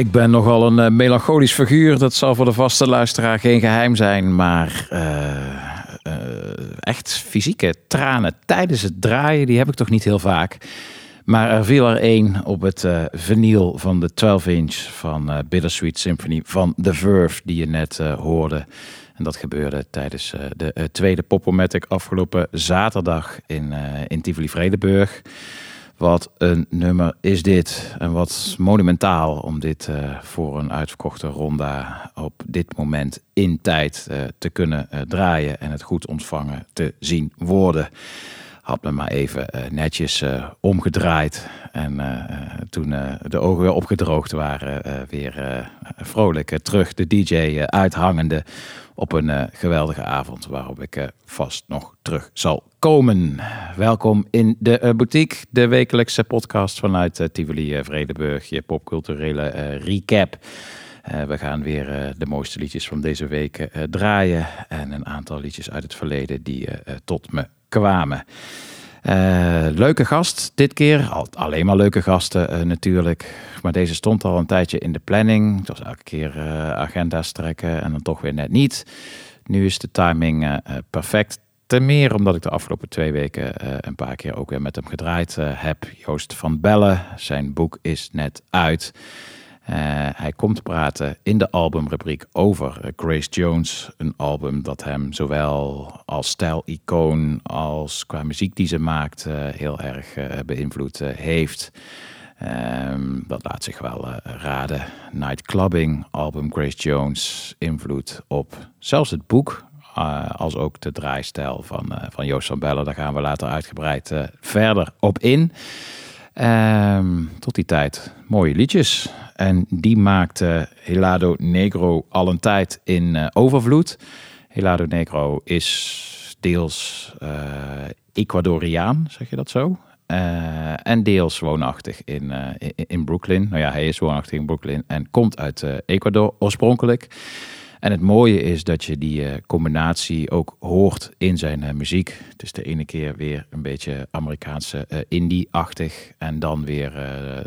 Ik ben nogal een eh, melancholisch figuur. Dat zal voor de vaste luisteraar geen geheim zijn. Maar eh, eh, echt fysieke tranen tijdens het draaien, die heb ik toch niet heel vaak. Maar er viel er één op het eh vinyl van de 12-inch van Bittersweet Symphony van The Verve, die je net hoorde. En dat gebeurde tijdens de tweede Popomatic afgelopen zaterdag in, in Tivoli-Vredenburg. Wat een nummer is dit. En wat monumentaal om dit eh, voor een uitverkochte ronda op dit moment in tijd eh, te kunnen eh, draaien en het goed ontvangen te zien worden. Had me maar even netjes omgedraaid. En toen de ogen weer opgedroogd waren, weer vrolijk terug de DJ uithangende op een eh, geweldige avond waarop ik eh, vast nog terug zal komen. Welkom in de eh, boutique, de wekelijkse podcast vanuit Tivoli Vredenburg, je popculturele recap. We gaan weer de mooiste liedjes van deze week draaien en een aantal liedjes uit het verleden die tot me kwamen. Eh, leuke gast dit keer. Al, alleen maar leuke gasten eh, natuurlijk. Maar deze stond al een tijdje in de planning. Het was elke keer eh, agenda's trekken en dan toch weer net niet. Nu is de timing perfect. Ten meer omdat ik de afgelopen twee weken een paar keer ook weer met hem gedraaid heb. Joost van Bellen. Zijn boek is net uit. Eh, hij komt praten in de albumrubriek over eh, Grace Jones. Een album dat hem zowel als stijlicoon als qua muziek die ze maakt eh, heel erg beïnvloed heeft. Ehm, dat laat zich wel raden. Nightclubbing, album Grace Jones, invloed op zelfs het boek. als ook de draaistijl van, van Joost van Bellen. Daar gaan we later uitgebreid verder op in. Ehm, tot die tijd mooie liedjes. En die maakte Helado Negro al een tijd in eh, overvloed. Helado Negro is deels eh, Ecuadoriaan, zeg je dat zo? Eh, en deels woonachtig in, in, Brooklyn. Nou ja, hij is woonachtig in Brooklyn en komt uit Ecuador oorspronkelijk. En het mooie is dat je die eh, combinatie ook hoort in zijn eh, muziek. Is de ene keer weer een beetje Amerikaanse eh, indie-achtig. En dan weer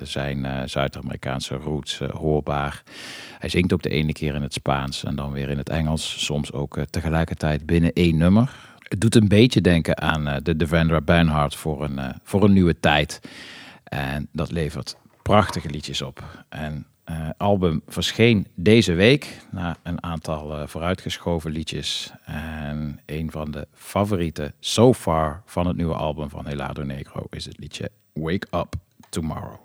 zijn Zuid-Amerikaanse roots hoorbaar. Hij zingt ook de ene keer in het Spaans en dan weer in het Engels. Soms ook tegelijkertijd binnen één nummer. Het doet een beetje denken aan de Devendra Banhart voor een, voor een nieuwe tijd. En dat levert prachtige liedjes op. En eh album verscheen deze week na een aantal eh, vooruitgeschoven liedjes. En een van de favorieten so far van het nieuwe album van Helado Negro is het liedje Wake Up Tomorrow.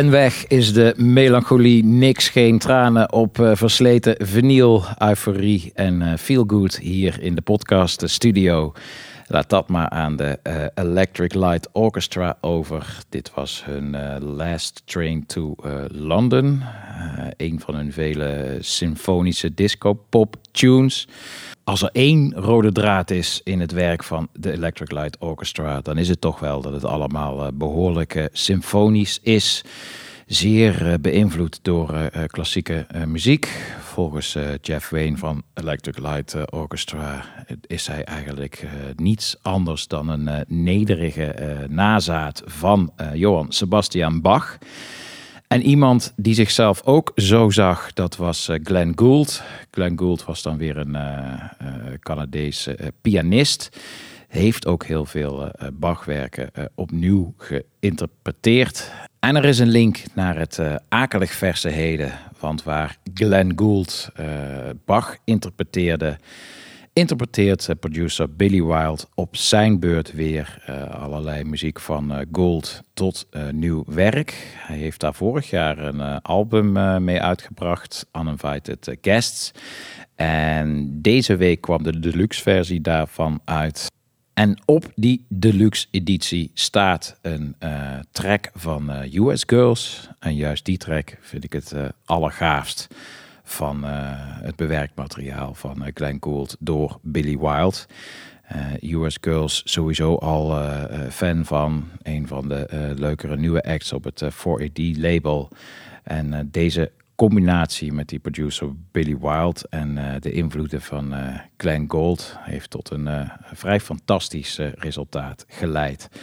En weg is de melancholie, niks, geen tranen op eh, versleten vinyl, euforie en uh, feel good hier in de podcast studio. Laat dat maar aan de eh, Electric Light Orchestra over. Dit was hun Last Train to London, een van hun vele symfonische disco-pop tunes als er één rode draad is in het werk van de Electric Light Orchestra, dan is het toch wel dat het allemaal eh, behoorlijk eh, symfonisch is. Zeer eh, beïnvloed door klassieke muziek. Volgens Jeff Wayne van Electric Light Orchestra is hij eigenlijk niets anders dan een nederige nazaat van Johann Sebastian Bach. En iemand die zichzelf ook zo zag, dat was eh, Glenn Gould. Glenn Gould was dan weer een eh eh, Canadese pianist. Heeft ook heel veel Bachwerken opnieuw geïnterpreteerd. En er is een link naar het akelig verse heden. Want waar Glenn Gould Bach interpreteerde, interpreteert eh, producer Billy Wild op zijn beurt weer eh, allerlei muziek van eh, Gould tot nieuw werk. Hij heeft daar vorig jaar een album mee uitgebracht, Uninvited Guests. En deze week kwam de deluxe versie daarvan uit. En op die deluxe editie staat een track van US Girls. En juist die track vind ik het allergaafst van eh, het bewerkt materiaal van eh, Glenn Gould door Billy Wild. Eh, US Girls sowieso al fan van. Een van de leukere nieuwe acts op het eh, 4AD label. En deze combinatie met die producer Billy Wild en de invloeden van Glenn Gould heeft tot een vrij fantastisch resultaat geleid. Een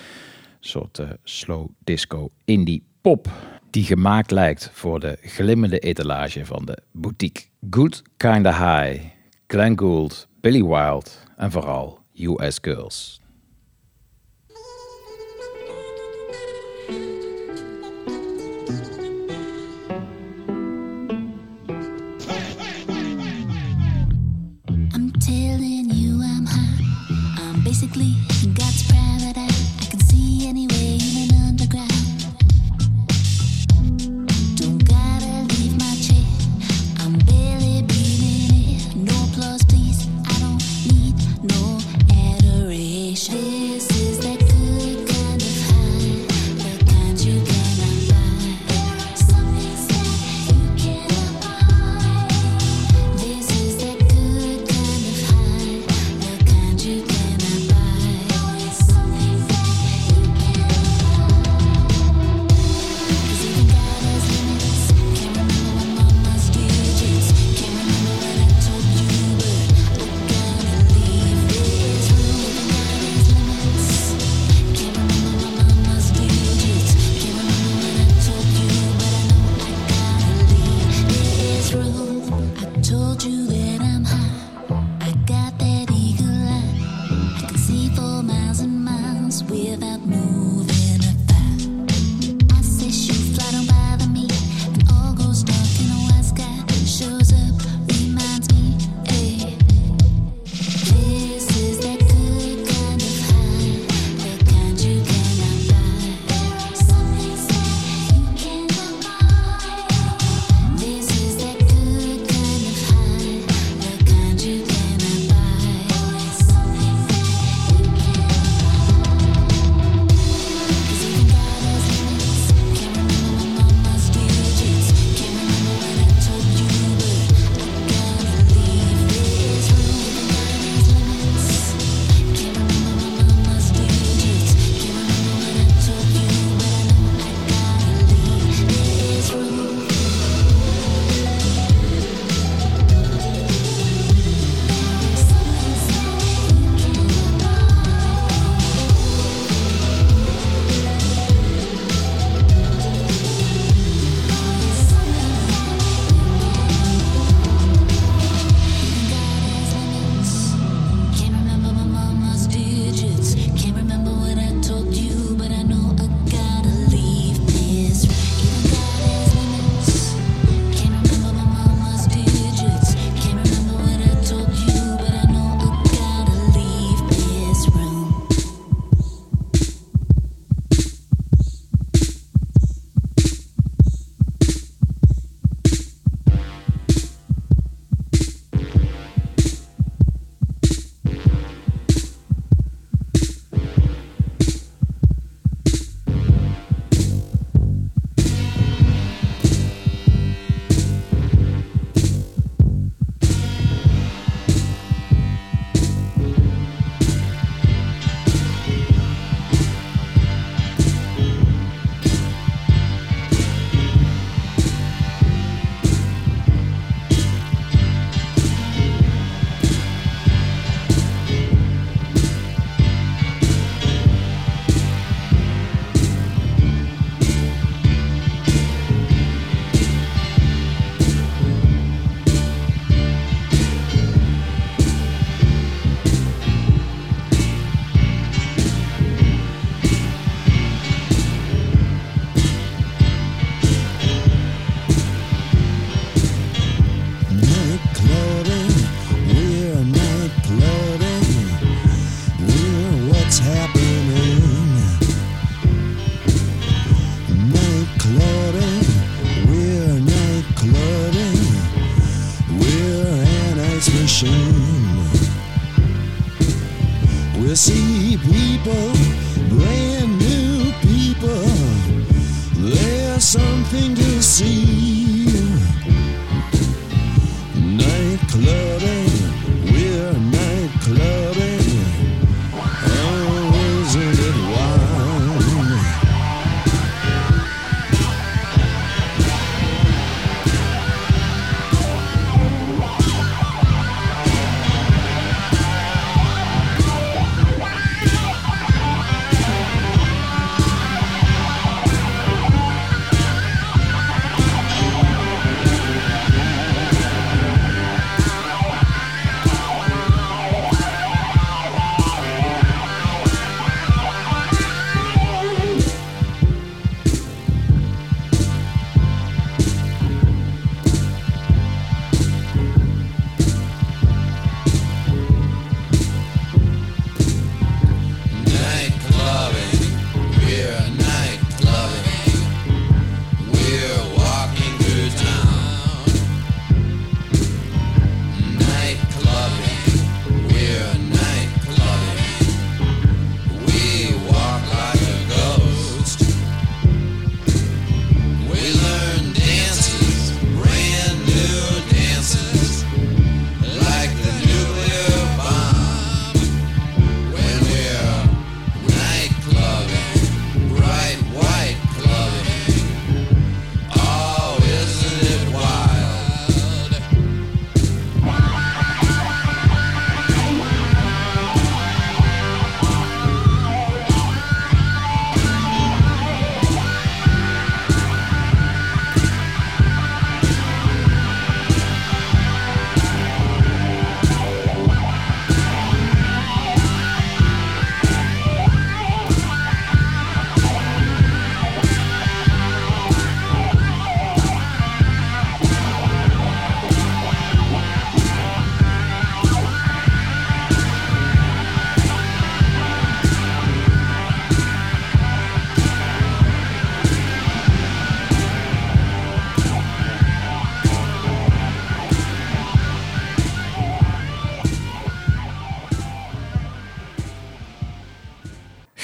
soort slow disco indie pop die gemaakt lijkt voor de glimmende etalage van de boutique. Good Kinda High, Glenn Gould, Billy Wild en vooral US Girls.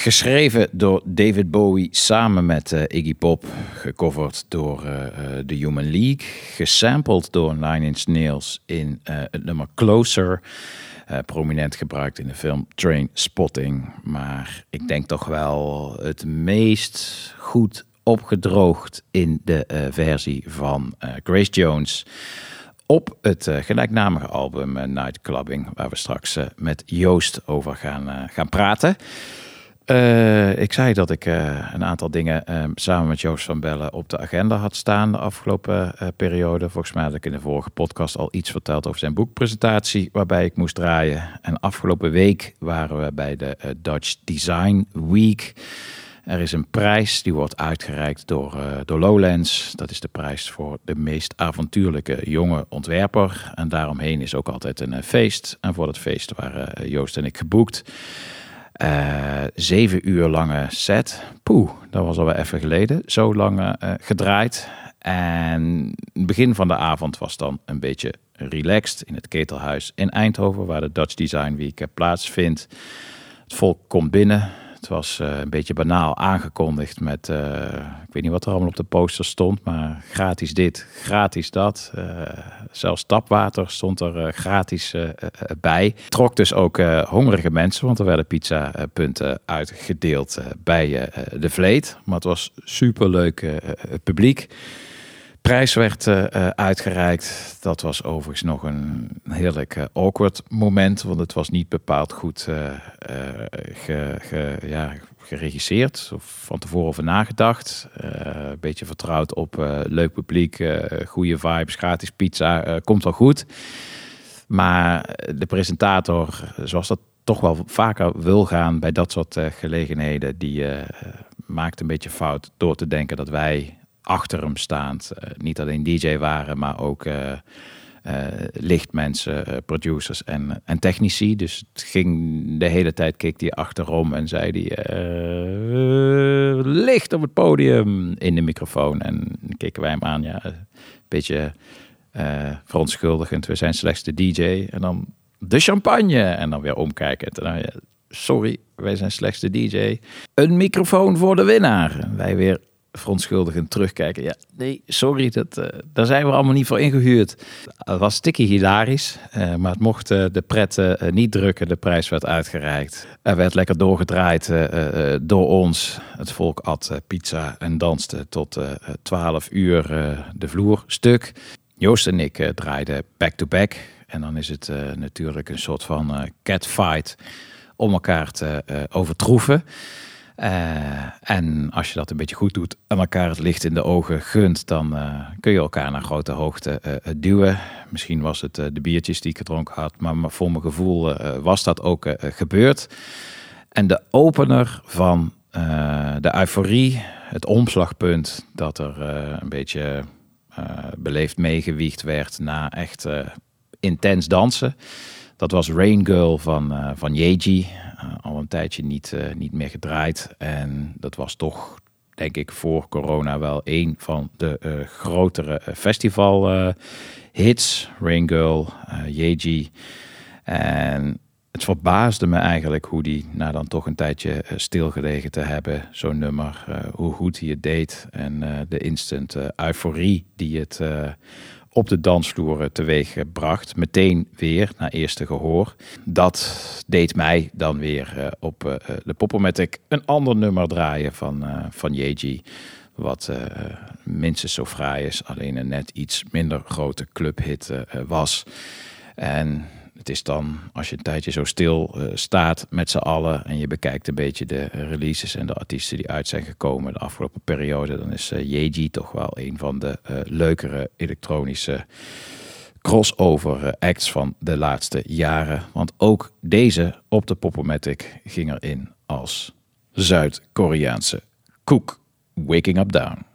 Geschreven door David Bowie samen met eh, Iggy Pop. Gecoverd door eh, eh, The Human League. Gesampled door Nine Inch Nails in het nummer Closer. Prominent gebruikt in de film Train Spotting. Maar ik denk toch wel het meest goed opgedroogd in de versie van Grace Jones. Op het gelijknamige album eh, Night Clubbing. Waar we straks met Joost over gaan, gaan praten. Eh, ik zei dat ik eh, een aantal dingen eh, samen met Joost van Bellen op de agenda had staan de afgelopen eh, periode. Volgens mij had ik in de vorige podcast al iets verteld over zijn boekpresentatie waarbij ik moest draaien. En afgelopen week waren we bij de Dutch Design Week. Er is een prijs die wordt uitgereikt door, door Lowlands. Dat is de prijs voor de meest avontuurlijke jonge ontwerper. En daaromheen is ook altijd een feest. En voor dat feest waren Joost en ik geboekt. Eh, zeven uur lange set. Poeh, dat was alweer even geleden. Zo lang eh, gedraaid. En het begin van de avond was dan een beetje relaxed in het Ketelhuis in Eindhoven, waar de Dutch Design Week eh, plaatsvindt. Het volk komt binnen. Het was eh, een beetje banaal aangekondigd met, eh, ik weet niet wat er allemaal op de poster stond, maar gratis dit, gratis dat. Eh, zelfs tapwater stond er gratis bij. Trok dus ook hongerige mensen, want er werden pizzapunten uitgedeeld bij de Vleet. Maar het was superleuk publiek. Prijs werd eh, eh, uitgereikt. Dat was overigens nog een heerlijk eh, awkward moment, want het was niet bepaald goed ja, geregisseerd of van tevoren over nagedacht. Een beetje vertrouwd op leuk publiek, goede vibes, gratis pizza, komt wel goed. Maar de presentator, zoals dat toch wel vaker wil gaan bij dat soort gelegenheden, die maakt een beetje fout door te denken dat wij achter hem staand eh, niet alleen DJ waren, maar ook eh, eh, lichtmensen, producers en, en technici. Dus het ging de hele tijd keek hij achterom en zei hij licht op het podium in de microfoon. En keken wij hem aan, ja, een beetje verontschuldigend. We zijn slechts de DJ. En dan de champagne. En dan weer omkijken. Ja, sorry, wij zijn slechts de DJ. Een microfoon voor de winnaar. Wij weer verontschuldigend terugkijken. Ja, nee, sorry, dat, eh, daar zijn we allemaal niet voor ingehuurd. Het was sticky hilarisch, eh, maar het mocht eh, de pret niet drukken. De prijs werd uitgereikt. Er werd lekker doorgedraaid door ons. Het volk at pizza en danste tot eh, 12 uur de vloer stuk. Joost en ik draaiden back-to-back. En dan is het natuurlijk een soort van catfight om elkaar te overtroeven. Eh, en als je dat een beetje goed doet en elkaar het licht in de ogen gunt, dan eh, kun je elkaar naar grote hoogte eh, duwen. Misschien was het de biertjes die ik gedronken had, maar voor mijn gevoel was dat ook gebeurd. En de opener van de euforie, het omslagpunt dat er een beetje beleefd meegewiegd werd na echt intens dansen. Dat was Rain Girl van, eh van Yeji. Eh, al een tijdje niet, eh, niet meer gedraaid. En dat was toch, denk ik, voor corona wel een van de eh, grotere eh, festival eh, hits. Rain Girl, Yeji. En het verbaasde me eigenlijk hoe die, na dan toch een tijdje stilgelegen te hebben, zo'n nummer, hoe goed hij het deed. En de instant euforie die het op de dansvloer teweeg bracht. Meteen weer, na eerste gehoor. Dat deed mij dan weer eh, op eh, de Poppomatic een ander nummer draaien van, eh van Yeji. Wat eh, minstens zo fraai is, alleen een net iets minder grote clubhit eh, eh, was. En het is dan, als je een tijdje zo stil eh, staat met z'n allen en je bekijkt een beetje de releases en de artiesten die uit zijn gekomen de afgelopen periode, dan is uh, Yeji toch wel een van de eh, leukere elektronische crossover eh, acts van de laatste jaren. Want ook deze op de Popomatic ging erin als Zuid-Koreaanse koek. Waking Up Down.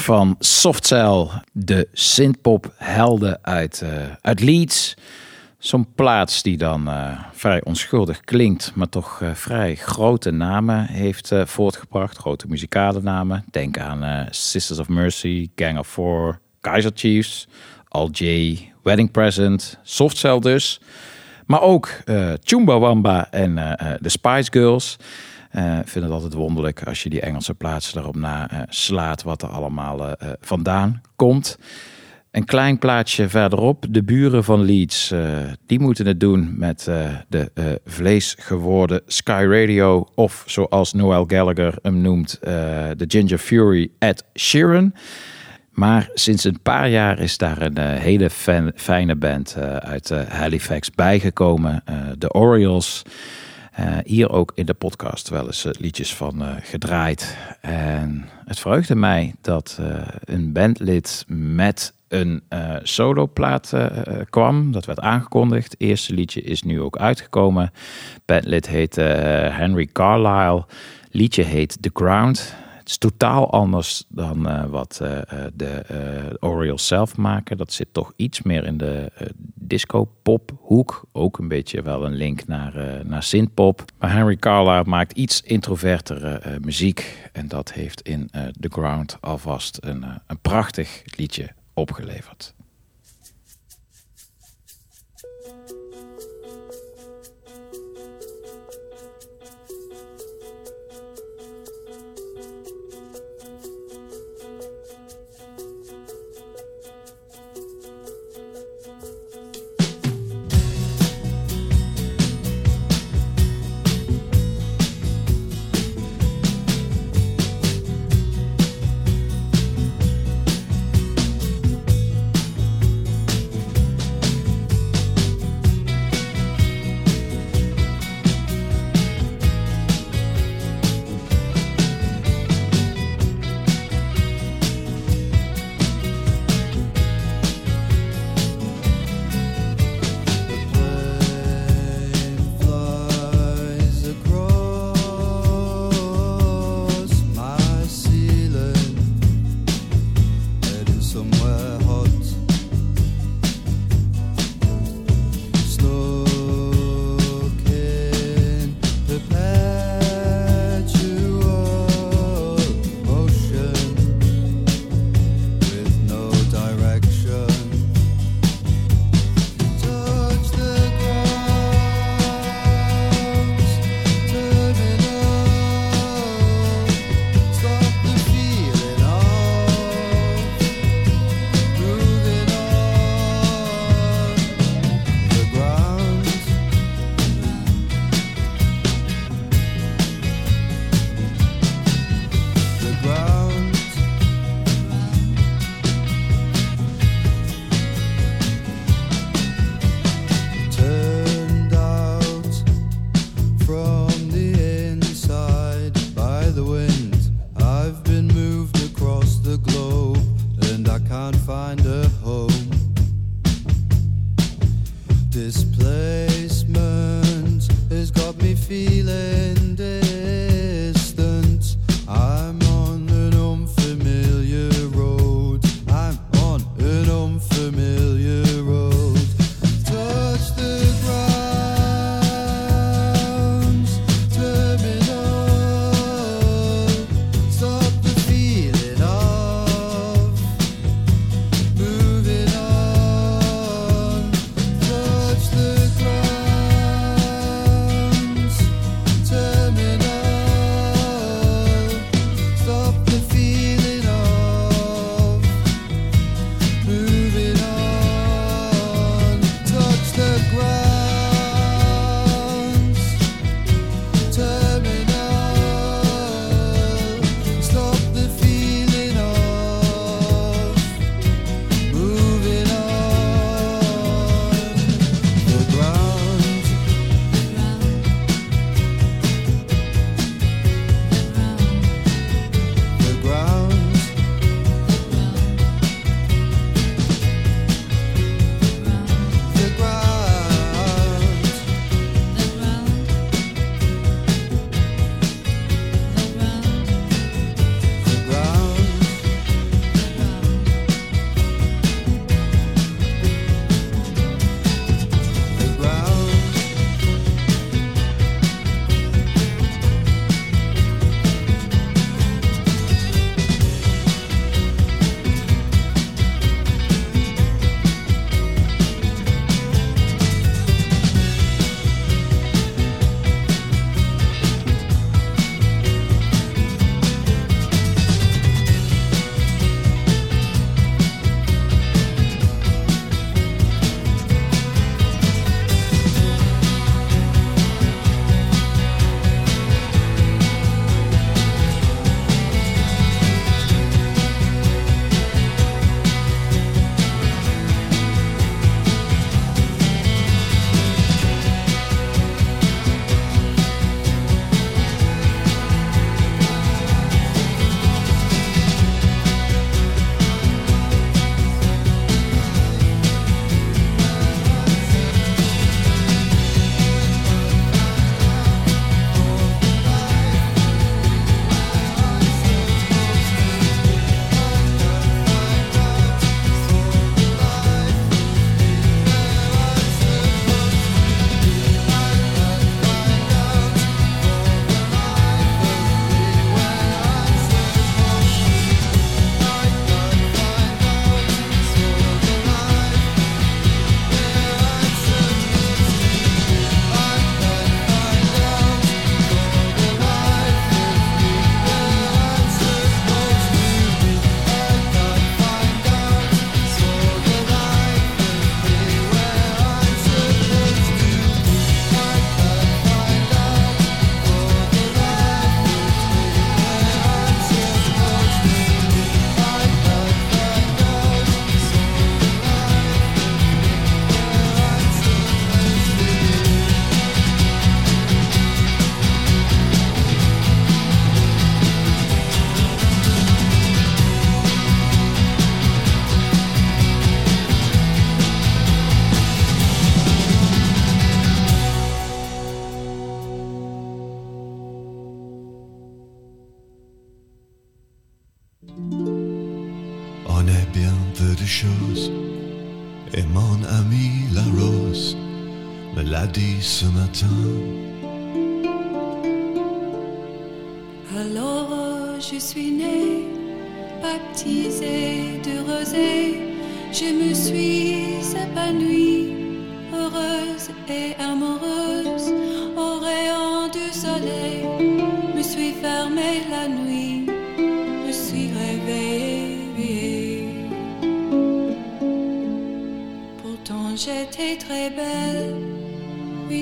Van Softcell, de synthpop helden uit, eh, uit Leeds. Zo'n plaats die dan eh, vrij onschuldig klinkt, maar toch eh, vrij grote namen heeft voortgebracht. Grote muzikale namen. Denk aan Sisters of Mercy, Gang of Four, Kaiser Chiefs, Al J, Wedding Present, Softcell dus. Maar ook Chumbawamba en de Spice Girls. Eh, Ik vind het altijd wonderlijk als je die Engelse plaatsen erop na eh, slaat wat er allemaal eh, vandaan komt. Een klein plaatsje verderop, de buren van Leeds, die moeten het doen met de vleesgeworden Sky Radio, of zoals Noel Gallagher hem noemt, de Ginger Fury at Sheeran. Maar sinds een paar jaar is daar een hele fijne band uit Halifax bijgekomen, de Orioles. Eh, hier ook in de podcast wel eens eh, liedjes van eh, gedraaid. En het verheugde mij dat een bandlid met een eh soloplaat kwam. Dat werd aangekondigd. Het eerste liedje is nu ook uitgekomen. Bandlid heet Henry Carlyle. Liedje heet The Ground. Is totaal anders dan eh, wat eh, eh, de eh Orioles zelf maken. Dat zit toch iets meer in de eh, disco-pop hoek. Ook een beetje wel een link naar, naar synthpop. Maar Henry Carla maakt iets introvertere muziek. En dat heeft in The Ground alvast een, een prachtig liedje opgeleverd.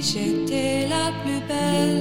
J'étais la plus belle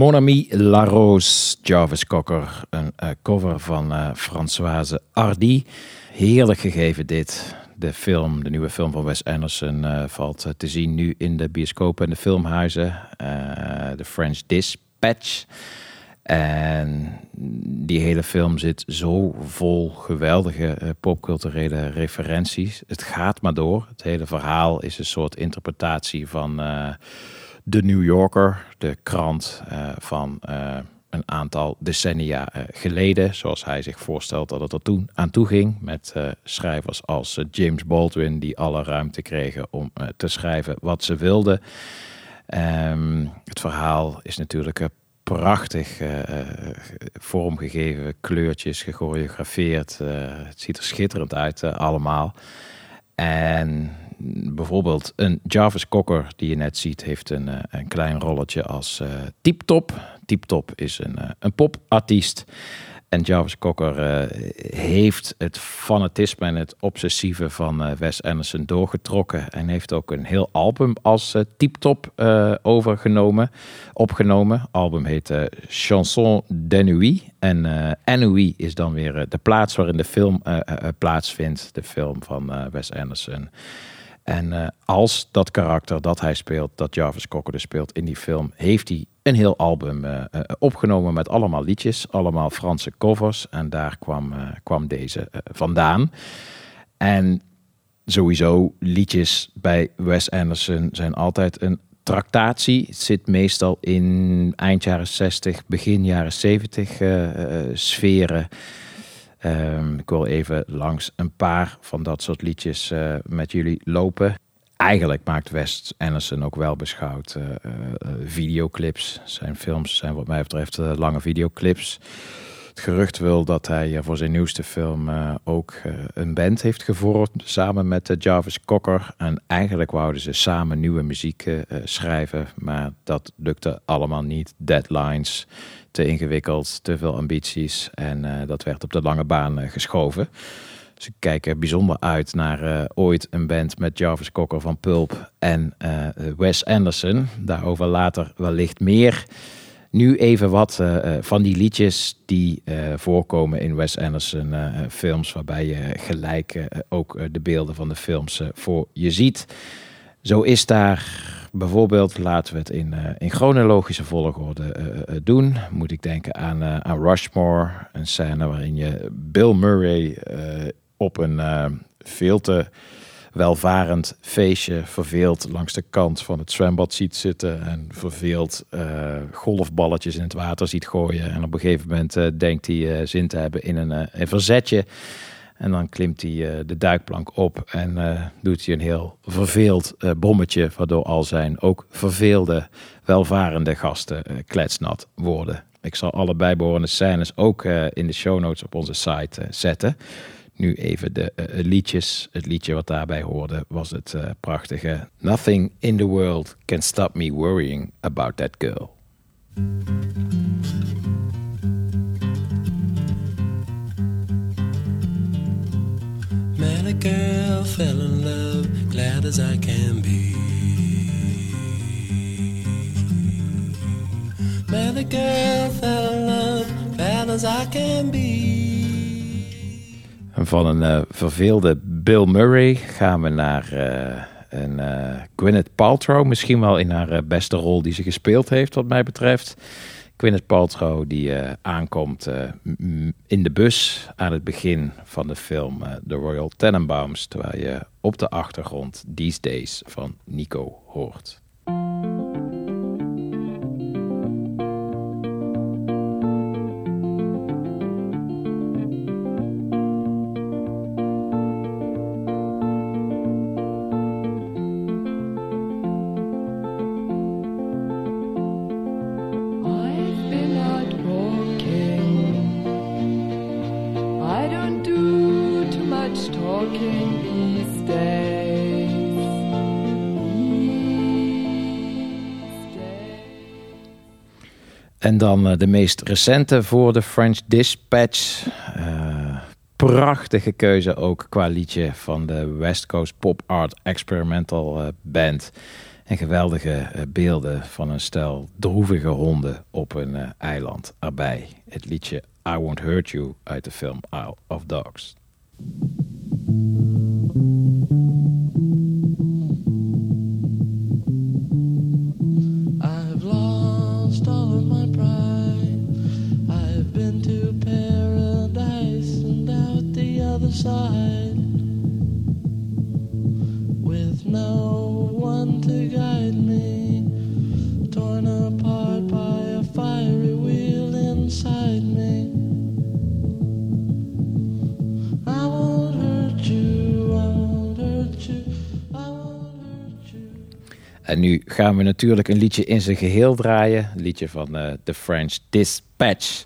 Mon ami La Rose, Jarvis Cocker, een eh, cover van eh, Françoise Hardy. Heerlijk gegeven dit. De film, de nieuwe film van Wes Anderson, eh, valt te zien nu in de bioscopen en de filmhuizen. De French Dispatch. En die hele film zit zo vol geweldige popculturele referenties. Het gaat maar door. Het hele verhaal is een soort interpretatie van de New Yorker, de krant eh, van eh, een aantal decennia eh, geleden. Zoals hij zich voorstelt dat het er toen aan toe ging. Met schrijvers als James Baldwin, die alle ruimte kregen om te schrijven wat ze wilden. Ehm, het verhaal is natuurlijk prachtig vormgegeven, kleurtjes, gechoreografeerd. het ziet er schitterend uit allemaal. En bijvoorbeeld een Jarvis Cocker die je net ziet, heeft een, eh, een klein rolletje als eh Tip Top. Tip Top is een, eh, een popartiest. En Jarvis Cocker eh, heeft het fanatisme en het obsessieve van eh, Wes Anderson doorgetrokken. En heeft ook een heel album als eh Tip Top eh, overgenomen, opgenomen. album heet eh, Chanson d'Ennui. En eh Ennui is dan weer eh, de plaats waarin de film eh, eh, eh, plaatsvindt. De film van eh, Wes Anderson. En eh, als dat karakter dat hij speelt, dat Jarvis Cocker dus speelt in die film, heeft hij een heel album eh, eh, opgenomen met allemaal liedjes, allemaal Franse covers. En daar kwam, kwam deze vandaan. En sowieso, liedjes bij Wes Anderson zijn altijd een tractatie. Het zit meestal in eind jaren 60, begin jaren 70 eh, eh, sferen. Ehm, ik wil even langs een paar van dat soort liedjes eh, met jullie lopen. Eigenlijk maakt Wes Anderson ook wel beschouwd eh, eh, videoclips. Zijn films zijn wat mij betreft lange videoclips. Het gerucht wil dat hij voor zijn nieuwste film ook een band heeft gevormd samen met Jarvis Cocker. En eigenlijk wouden ze samen nieuwe muziek schrijven, maar dat lukte allemaal niet. Deadlines, te ingewikkeld, te veel ambities en eh, dat werd op de lange baan eh, geschoven. Ze kijken bijzonder uit naar eh, ooit een band met Jarvis Cocker van Pulp en Wes Anderson. Daarover later wellicht meer. Nu even wat van die liedjes die voorkomen in Wes Anderson films, waarbij je gelijk ook de beelden van de films voor je ziet. Zo is daar bijvoorbeeld, laten we het in, eh, in chronologische volgorde eh, eh, doen. Moet ik denken aan, aan Rushmore, een scène waarin je Bill Murray op een veel te welvarend feestje verveeld langs de kant van het zwembad ziet zitten en verveeld eh, golfballetjes in het water ziet gooien. En op een gegeven moment eh, denkt hij zin te hebben in een, een verzetje. En dan klimt hij eh, de duikplank op en eh, doet hij een heel verveeld eh, bommetje, waardoor al zijn ook verveelde, welvarende gasten kletsnat worden. Ik zal alle bijbehorende scènes ook in de show notes op onze site zetten. Nu even de liedjes. Het liedje wat daarbij hoorde was het prachtige Nothing in the world can stop me worrying about that girl. Met a girl, fell in love, glad as I can be. Met a girl, fell in love, glad as I can be. Van een eh, verveelde Bill Murray gaan we naar eh, een eh, Gwyneth Paltrow. Misschien wel in haar beste rol die ze gespeeld heeft, wat mij betreft. Gwyneth Paltrow die eh, aankomt eh, in de bus aan het begin van de film eh, The Royal Tenenbaums. Terwijl je op de achtergrond These Days van Nico hoort. Dan eh, de meest recente voor de French Dispatch. Eh, prachtige keuze ook qua liedje van de West Coast Pop Art Experimental eh, Band. En geweldige beelden van een stel droevige honden op een eiland erbij. Het liedje I Won't Hurt You uit de film Isle of Dogs. Gaan we natuurlijk een liedje in zijn geheel draaien. Een liedje van eh, The French Dispatch.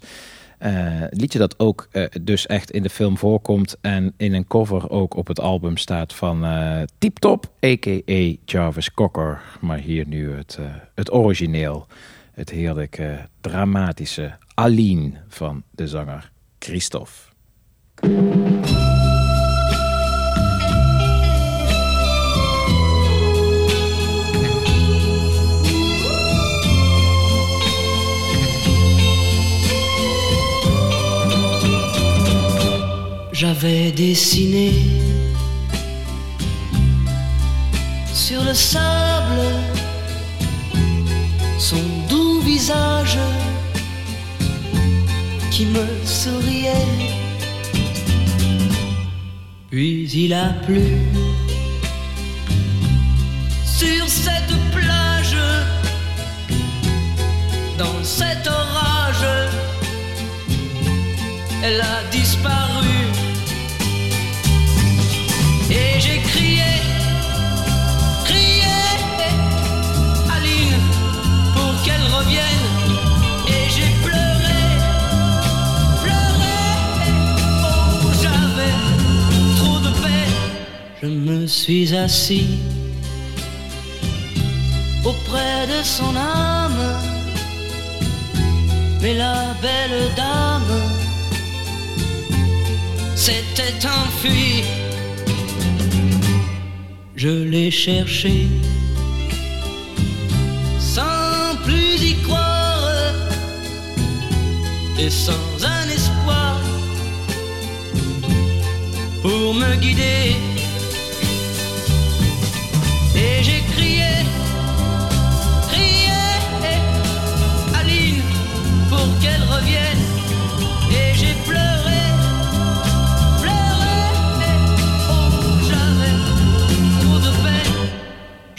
Een liedje dat ook eh, dus echt in de film voorkomt. En in een cover ook op het album staat van eh Tip Top, a.k.a. Jarvis Cocker. Maar hier nu het, het origineel. Het heerlijk eh, dramatische Aline van de zanger Christophe. J'avais dessiné sur le sable son doux visage qui me souriait. Puis il a plu sur cette plage, dans cet orage, elle a disparu. Me suis assis auprès de son âme. Mais la belle dame s'était enfuie. Je l'ai cherché sans plus y croire et sans un espoir pour me guider.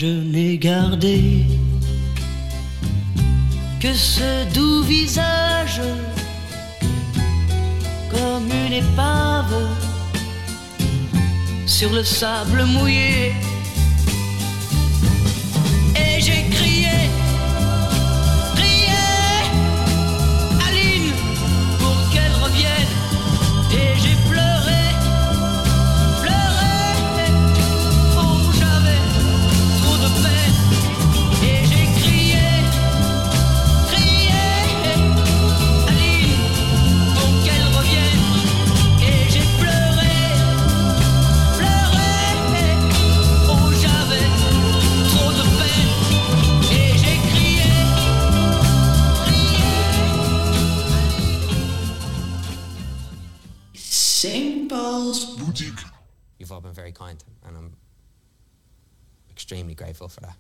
Regardé que ce doux visage comme une épave sur le sable mouillé. Et j'ai crié, kind, and I'm extremely grateful for that.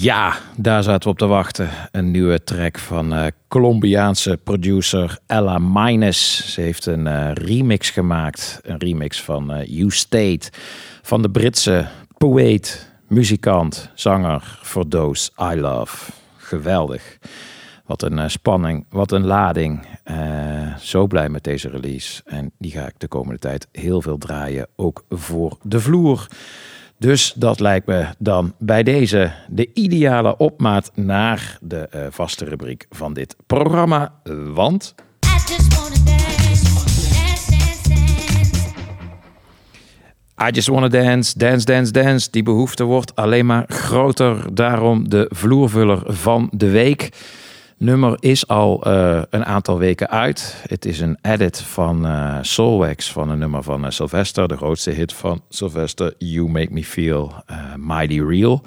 Ja, daar zaten we op te wachten. Een nieuwe track van eh, Colombiaanse producer Ella Minus. Ze heeft een eh, remix gemaakt. Een remix van eh, You State. Van de Britse poëet, muzikant, zanger voor Those I Love. Geweldig. Wat een spanning, wat een lading. Zo blij met deze release. En die ga ik de komende tijd heel veel draaien. Ook voor de vloer. Dus dat lijkt me dan bij deze de ideale opmaat naar de eh, vaste rubriek van dit programma. Want I just wanna dance, dance, dance, dance. Die behoefte wordt alleen maar groter. Daarom de vloervuller van de week. Nummer is al eh, een aantal weken uit. Het is een edit van eh Soulwax van een nummer van eh, Sylvester. De grootste hit van Sylvester, You Make Me Feel Mighty Real.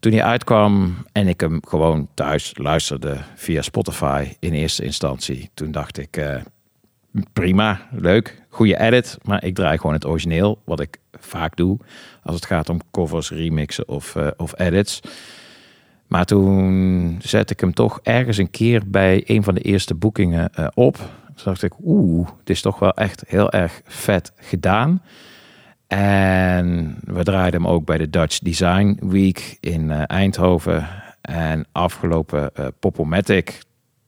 Toen hij uitkwam en ik hem gewoon thuis luisterde via Spotify in eerste instantie. Toen dacht ik, prima, leuk, goede edit. Maar ik draai gewoon het origineel, wat ik vaak doe als het gaat om covers, remixen of, of edits. Maar toen zette ik hem toch ergens een keer bij een van de eerste boekingen eh, op. Toen dacht ik, oeh, het is toch wel echt heel erg vet gedaan. En we draaiden hem ook bij de Dutch Design Week in eh, Eindhoven. En afgelopen eh Popomatic,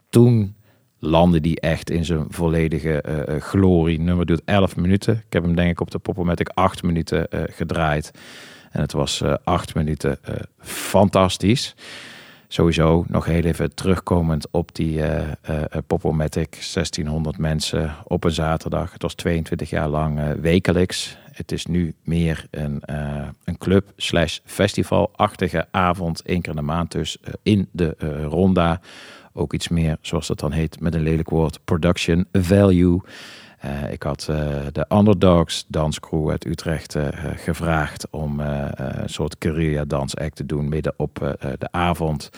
toen landde die echt in zijn volledige glorie. Nummer duurt 11 minuten. Ik heb hem denk ik op de Popomatic 8 minuten gedraaid. En het was eh 8 minuten eh, fantastisch. Sowieso nog heel even terugkomend op die eh, eh, Popomatic. 1600 mensen op een zaterdag. Het was 22 jaar lang wekelijks. Het is nu meer een, een club slash festivalachtige avond. één keer in de maand dus in de Ronda. Ook iets meer, zoals dat dan heet, met een lelijk woord, production value. Eh, ik had eh, de Underdogs danscrew uit Utrecht eh, gevraagd om een soort guerrilla dansact te doen midden op de avond.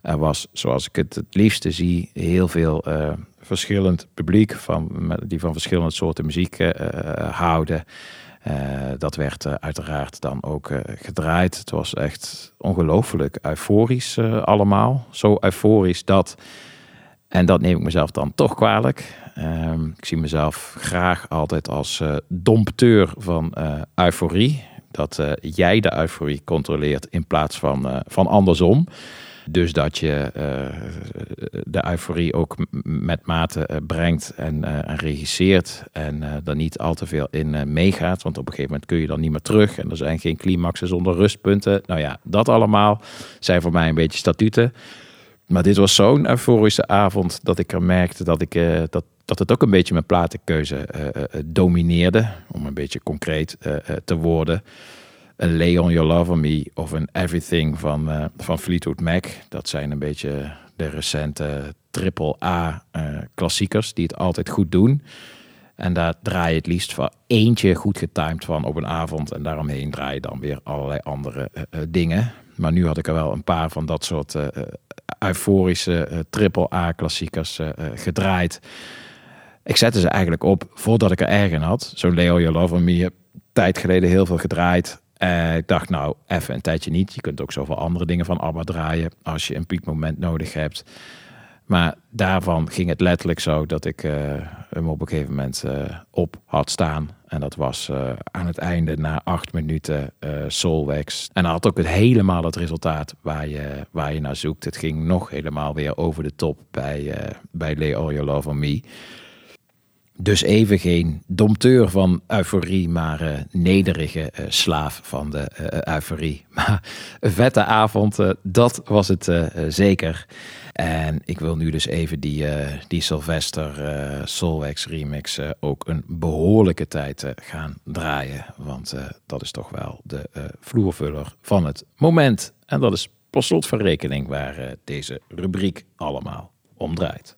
Er was, zoals ik het het liefste zie, heel veel verschillend publiek van, die van verschillende soorten muziek houden. Dat werd uiteraard dan ook gedraaid. Het was echt ongelooflijk euforisch allemaal. Zo euforisch dat, en dat neem ik mezelf dan toch kwalijk. Ehm, ik zie mezelf graag altijd als eh, dompteur van eh, euforie. Dat eh, jij de euforie controleert in plaats van, van andersom. Dus dat je de euforie ook met mate brengt en, regisseert. En er niet al te veel in meegaat. Want op een gegeven moment kun je dan niet meer terug. En er zijn geen climaxen zonder rustpunten. Nou ja, dat allemaal zijn voor mij een beetje statuten. Maar dit was zo'n euforische avond dat ik er merkte dat, ik, eh, dat, dat het ook een beetje mijn platenkeuze eh, eh, domineerde. Om een beetje concreet te worden. Een Leon Your Love on Me of een Everything van, van Fleetwood Mac. Dat zijn een beetje de recente triple A klassiekers die het altijd goed doen. En daar draai je het liefst van eentje goed getimed van op een avond. En daaromheen draai je dan weer allerlei andere dingen. Maar nu had ik er wel een paar van dat soort eh, euforische eh, triple A klassiekers eh, gedraaid. Ik zette ze eigenlijk op voordat ik er erg in had. Zo'n Leo Your Love Me heb tijd geleden heel veel gedraaid. Ik dacht, nou, even een tijdje niet. Je kunt ook zoveel andere dingen van ABBA draaien als je een piekmoment nodig hebt. Maar daarvan ging het letterlijk zo dat ik hem op een gegeven moment op had staan. En dat was eh, aan het einde na acht minuten Solwax. En had ook het helemaal het resultaat waar je, waar je naar zoekt. Het ging nog helemaal weer over de top bij, eh bij Lay All Love Me. Dus even geen dompteur van euforie, maar nederige slaaf van de eh, euforie. Maar een vette avond, dat was het zeker. En ik wil nu dus even die, eh, die Sylvester eh Solwax remix eh, ook een behoorlijke tijd gaan draaien. Want dat is toch wel de vloervuller van het moment. En dat is per slot van rekening waar deze rubriek allemaal om draait.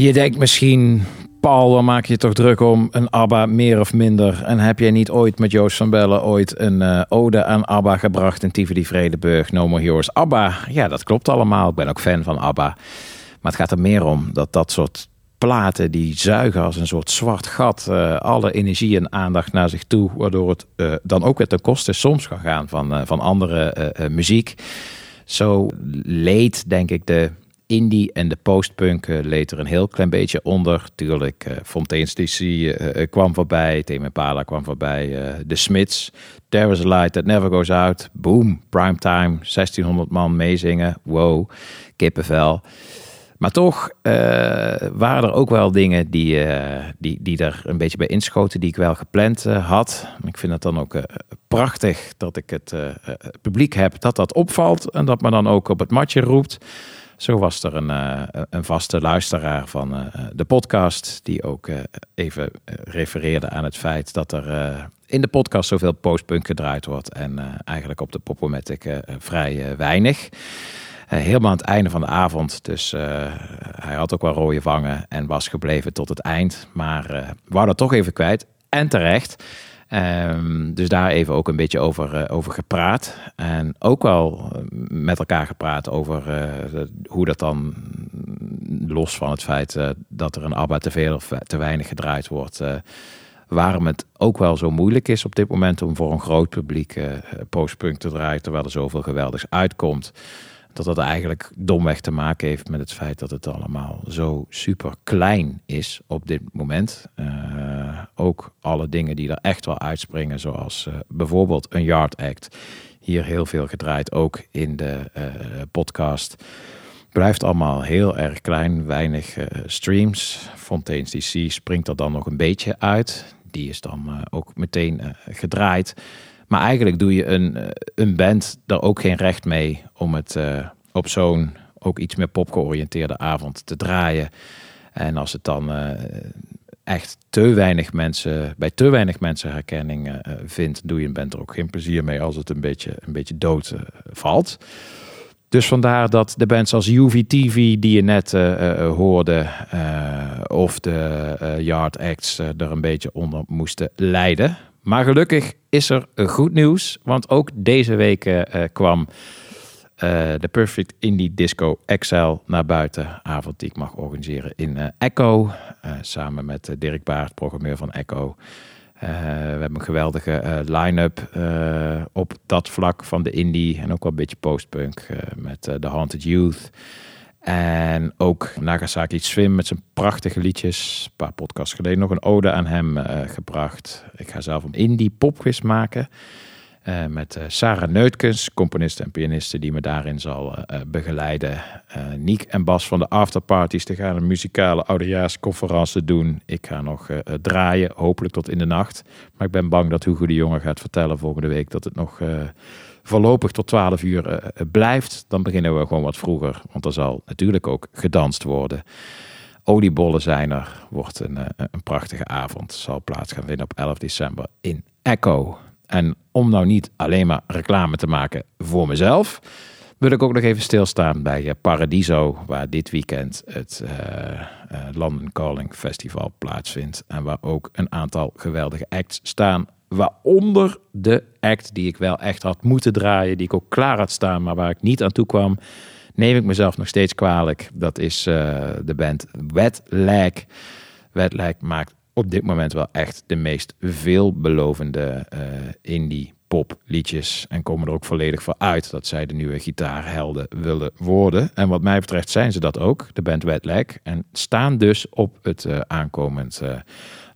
Je denkt misschien, Paul, waar maak je toch druk om? Een ABBA meer of minder? En heb jij niet ooit met Joost van Bellen ooit een eh, ode aan ABBA gebracht in Tivoli Vredenburg? No More Heroes. ABBA, ja, dat klopt allemaal. Ik ben ook fan van ABBA. Maar het gaat er meer om dat dat soort platen die zuigen als een soort zwart gat eh, alle energie en aandacht naar zich toe, waardoor het eh, dan ook weer ten koste soms kan gaan van, van andere muziek. Zo leed, denk ik, de indie en de postpunk eh, leed er een heel klein beetje onder. Tuurlijk, eh Fontaine's DC eh, kwam voorbij, Tame Impala kwam voorbij, eh The Smiths, There is a Light That Never Goes Out, boom, primetime, 1600 man meezingen, wow, kippenvel. Maar toch waren er ook wel dingen die, die, die er een beetje bij inschoten, die ik wel gepland had. Ik vind het dan ook prachtig dat ik het eh, publiek heb dat dat opvalt en dat me dan ook op het matje roept. Zo was er een, eh, een vaste luisteraar van eh, de podcast die ook eh, even refereerde aan het feit dat er in de podcast zoveel postpunk gedraaid wordt en eigenlijk op de Popomatic vrij weinig. Helemaal aan het einde van de avond. Dus hij had ook wel rode vangen en was gebleven tot het eind. Maar wou dat toch even kwijt. En terecht. Ehm, dus daar even ook een beetje over, eh, over gepraat. En ook wel eh, met elkaar gepraat over eh, hoe dat dan, los van het feit dat er een ABBA te veel of te weinig gedraaid wordt... waarom het ook wel zo moeilijk is op dit moment om voor een groot publiek postpunk te draaien, terwijl er zoveel geweldigs uitkomt. Dat dat eigenlijk domweg te maken heeft met het feit dat het allemaal zo super klein is op dit moment. Eh, ook alle dingen die er echt wel uitspringen, zoals eh, bijvoorbeeld een Yard Act. Hier heel veel gedraaid, ook in de eh, podcast. Blijft allemaal heel erg klein, weinig streams. Fontaine's DC springt er dan nog een beetje uit. Die is dan ook meteen gedraaid. Maar eigenlijk doe je een, eh, een band er ook geen recht mee om het eh, op zo'n ook iets meer popgeoriënteerde avond te draaien. En als het dan eh, echt te weinig mensen, bij te weinig mensen herkenning vindt, doe je een band er ook geen plezier mee als het een beetje, een beetje dood valt. Dus vandaar dat de bands als UVTV, die je net hoorde, of de Yard Acts er een beetje onder moesten lijden. Maar gelukkig is er goed nieuws, want ook deze week eh, eh, kwam eh, de Perfect Indie Disco XL naar buiten. Avond die ik mag organiseren in eh, Echo, samen met Dirk Baart, programmeur van Echo. We hebben een geweldige line-up op dat vlak van de indie en ook wel een beetje postpunk met The Haunted Youth. En ook Nagasaki Swim met zijn prachtige liedjes. Een paar podcasts geleden nog een ode aan hem eh, gebracht. Ik ga zelf een indie popquiz maken. eh, met eh, Sarah Neutkens, componiste en pianiste, die me daarin zal begeleiden. Niek en Bas van de Afterparties te gaan een muzikale oudejaarsconferentie doen. Ik ga nog draaien, hopelijk tot in de nacht. Maar ik ben bang dat Hugo de Jonge gaat vertellen volgende week dat het nog voorlopig tot 12 uur eh, eh, blijft. Dan beginnen we gewoon wat vroeger, want er zal natuurlijk ook gedanst worden. Oliebollen zijn er, wordt een, eh, een prachtige avond. Zal plaats gaan vinden op 11 december in Echo. En om nou niet alleen maar reclame te maken voor mezelf, wil ik ook nog even stilstaan bij Paradiso, waar dit weekend het eh, London Calling Festival plaatsvindt. En waar ook een aantal geweldige acts staan. Waaronder de act die ik wel echt had moeten draaien, die ik ook klaar had staan, maar waar ik niet aan toe kwam. Neem ik mezelf nog steeds kwalijk. Dat is eh, de band Wet Lag. Wet Lag maakt op dit moment wel echt de meest veelbelovende eh, indie pop liedjes. En komen er ook volledig voor uit dat zij de nieuwe gitaarhelden willen worden. En wat mij betreft zijn ze dat ook, de band Wet Lag. En staan dus op het eh, aankomend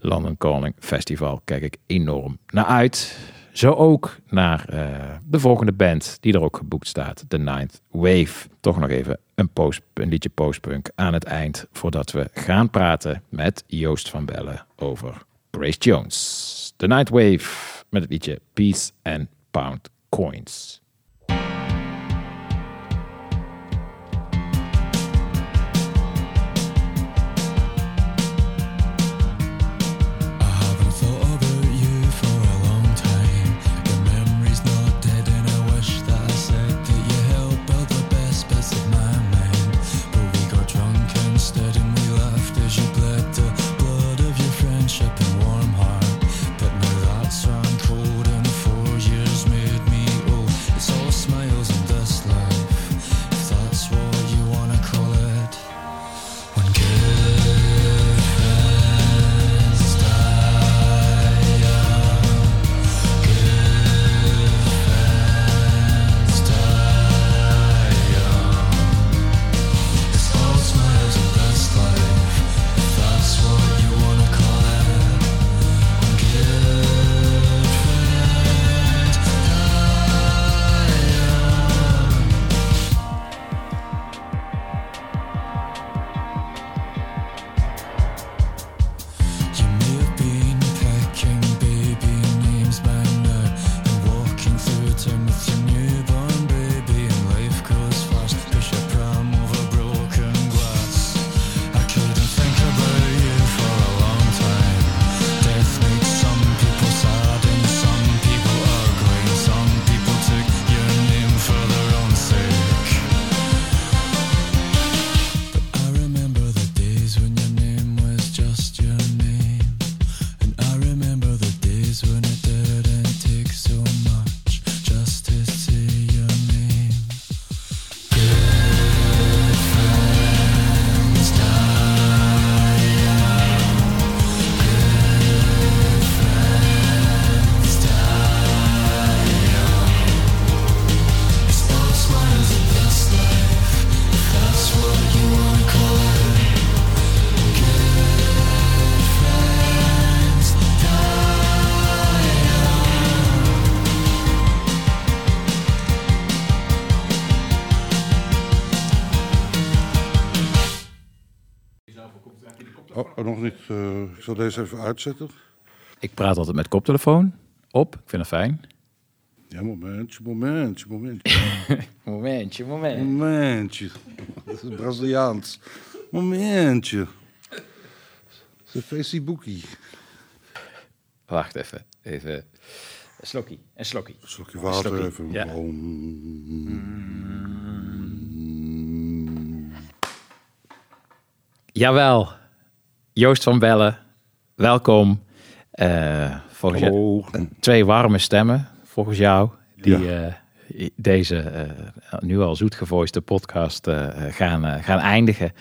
London Calling Festival. Kijk ik enorm naar uit. Zo ook naar eh, de volgende band die er ook geboekt staat, The Ninth Wave. Toch nog even een, post, een liedje postpunk aan het eind voordat we gaan praten met Joost van Bellen over Grace Jones. The Ninth Wave met het liedje Peace and Pound Coins. Zal deze even uitzetten. Ik praat altijd met koptelefoon op. Ik vind het fijn. Ja, momentje, momentje, momentje. Momentje, moment. Momentje. Dat is Braziliaans. Momentje. De Facebookie. Wacht even. Even. Een slokkie. Een slokkie. Een slokje water slokkie. even. Ja. Jawel. Joost van Bellen. Welkom. Eh, volgens jou- twee warme stemmen, volgens jou. Die Ja. eh, deze eh, nu al zoetgevoiste podcast gaan, gaan eindigen.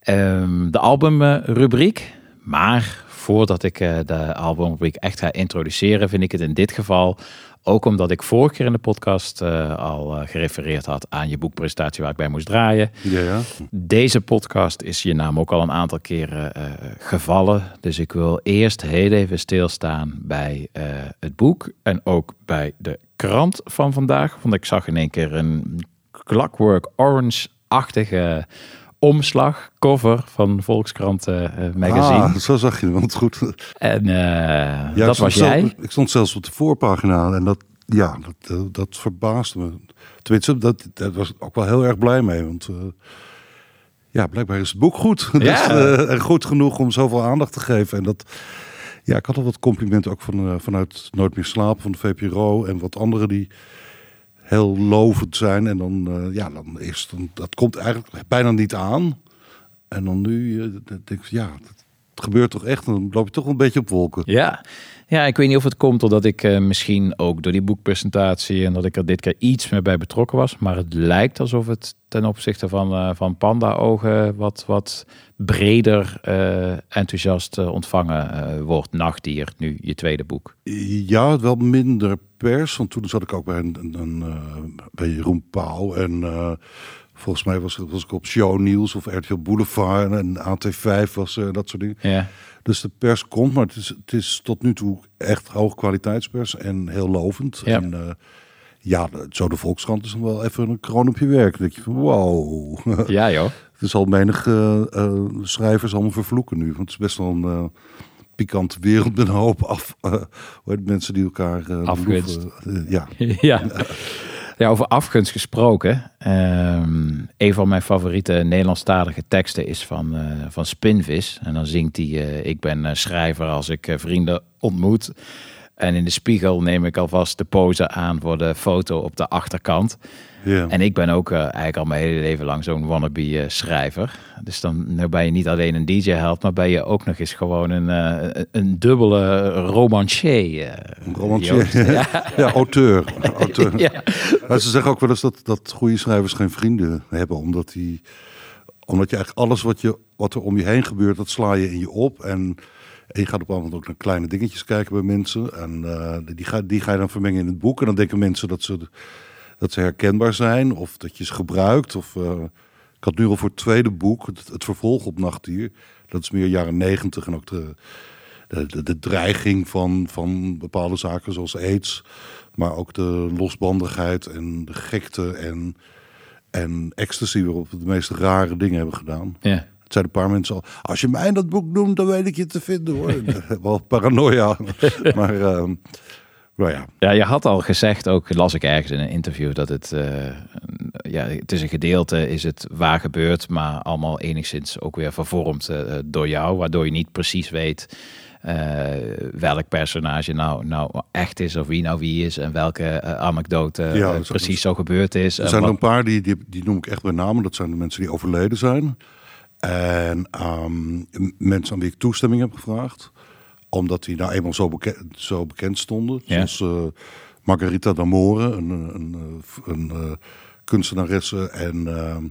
Ehm, de albumrubriek. Maar voordat ik de albumrubriek echt ga introduceren, vind ik het in dit geval, ook omdat ik vorige keer in de podcast eh, al eh, gerefereerd had aan je boekpresentatie waar ik bij moest draaien. Ja, ja. Deze podcast is je naam ook al een aantal keren eh, gevallen. Dus ik wil eerst heel even stilstaan bij het boek en ook bij de krant van vandaag. Want ik zag in één keer een Clockwork Orange-achtige omslag, cover van Volkskrant eh, eh, magazine. Ah, zo zag je want goed. En eh, Ja, dat was jij. zelf- ik stond zelfs op de voorpagina en dat, ja, dat, dat verbaasde me. Tenminste, dat, daar was ik ook wel heel erg blij mee. Want ja, blijkbaar is het boek goed. Dus, Ja. eh, en goed genoeg om zoveel aandacht te geven. En dat, ja, ik had al wat complimenten ook van, vanuit Nooit meer slapen van de VPRO en wat anderen die heel lovend zijn. En dan, eh, ja, dan is dan, dat komt eigenlijk bijna niet aan. En dan nu dan denk ik, ja, het gebeurt toch echt. En dan loop je toch een beetje op wolken. Ja. Ja, ik weet niet of het komt doordat ik eh, misschien ook door die boekpresentatie en dat ik er dit keer iets meer bij betrokken was. Maar het lijkt alsof het ten opzichte van, eh, van Panda-ogen wat, wat breder eh, enthousiast ontvangen wordt. Nachtdier, nu je tweede boek. Ja, wel minder pers. Want toen zat ik ook bij, een, een, een, bij Jeroen Pauw. En volgens mij was, was ik op Show Nieuws of RTL Boulevard. En AT5 was dat soort dingen. Ja. Dus de pers komt, maar het is, het is tot nu toe echt hoogkwaliteitspers en heel lovend. Ja. En eh, ja, zo de Volkskrant is dan wel even een kroon op je werk. Dan denk je van wow. Ja joh. Het zal menig eh, eh, schrijvers allemaal vervloeken nu. Want het is best wel een pikante wereld met een hoop af, mensen die elkaar. Eh, ja. ja. ja, over afgunst gesproken. Ehm, een van mijn favoriete Nederlandstalige teksten is van, eh, van Spinvis. En dan zingt hij, eh, ik ben schrijver als ik eh, vrienden ontmoet. En in de spiegel neem ik alvast de pose aan voor de foto op de achterkant. Ja. En ik ben ook eh, eigenlijk al mijn hele leven lang zo'n wannabe eh, schrijver. Dus dan nou ben je niet alleen een DJ-held, maar ben je ook nog eens gewoon een, eh, een- dubbele romancier. Een romancier. Ja, Ja. auteur. auteur. Ja. Maar ze zeggen ook wel eens dat, dat goede schrijvers geen vrienden hebben. Omdat, die, omdat je eigenlijk alles wat, je, wat er om je heen gebeurt, dat sla je in je op. En, en je gaat op een moment ook naar kleine dingetjes kijken bij mensen. En die, ga, die ga je dan vermengen in het boek. En dan denken mensen dat ze, dat ze herkenbaar zijn. Of dat je ze gebruikt. Of, eh, ik had nu al voor het tweede boek, het, het vervolg op Nachtdier. Dat is meer jaren negentig. En ook de, de, de, de dreiging van, van bepaalde zaken zoals aids. Maar ook de losbandigheid en de gekte en, en ecstasy waarop we de meest rare dingen hebben gedaan. Ja. Het zijn een paar mensen al. Als je mij in dat boek noemt, dan weet ik je te vinden hoor. Wel paranoia. maar ehm nou ja. Ja, je had al gezegd, ook las ik ergens in een interview, dat het, eh, ja, het is een gedeelte, is het waar gebeurd, maar allemaal enigszins ook weer vervormd eh, door jou, waardoor je niet precies weet eh, welk personage nou, nou echt is of wie nou wie is en welke eh, anekdote Ja, eh, precies zo gebeurd is. Er zijn er een paar die, die, die noem ik echt bij naam. Dat zijn de mensen die overleden zijn. En ehm, mensen aan wie ik toestemming heb gevraagd. Omdat die nou eenmaal zo, beke- zo bekend stonden. Ja. Zoals eh, Margarita d'Amore, een, een, een, een eh, kunstenaresse. En ehm,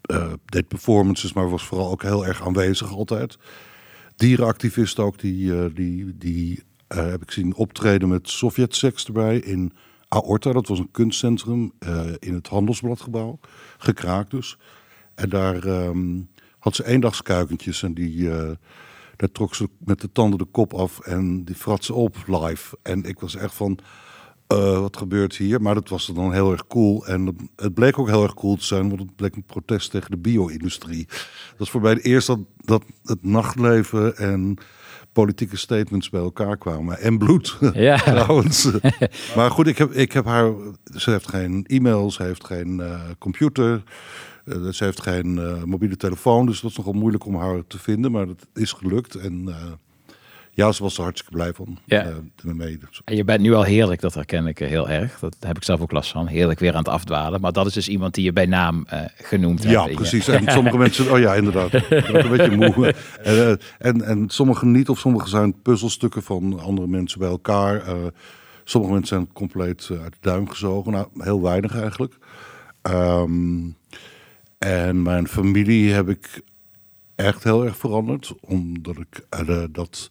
eh, deed performances, maar was vooral ook heel erg aanwezig altijd. Dierenactivisten ook, die, eh, die, die eh, heb ik zien optreden met Sovjet-seks erbij in Aorta. Dat was een kunstcentrum eh, in het Handelsbladgebouw. Gekraakt dus. En daar ehm, had ze eendagskuikentjes en die, eh, daar trok ze met de tanden de kop af en die frat ze op live. En ik was echt van, eh, wat gebeurt hier? Maar dat was dan heel erg cool. En het, bleek ook heel erg cool te zijn, want het bleek een protest tegen de bio-industrie. Dat is voor mij het eerst dat, dat het nachtleven en politieke statements bij elkaar kwamen. En bloed, Ja. trouwens. maar goed, ik heb, ik heb haar... Ze heeft geen e-mail, ze heeft geen eh, computer... eh, ze heeft geen eh, mobiele telefoon, dus dat is nogal moeilijk om haar te vinden. Maar dat is gelukt. En eh, ja, ze was er hartstikke blij van. Ja. mee. Dus- En je bent nu al heerlijk, dat herken ik heel erg. Dat heb ik zelf ook last van. Heerlijk weer aan het afdwalen. Maar dat is dus iemand die je bij naam genoemd hebt. Ja, in je- precies. En sommige mensen, oh ja, inderdaad. Een beetje moe. En, en, en sommige niet, of sommige zijn puzzelstukken van andere mensen bij elkaar. Sommige mensen zijn compleet uit de duim gezogen. Nou, heel weinig eigenlijk. Ehm, en mijn familie heb ik echt heel erg veranderd. Omdat ik eh, dat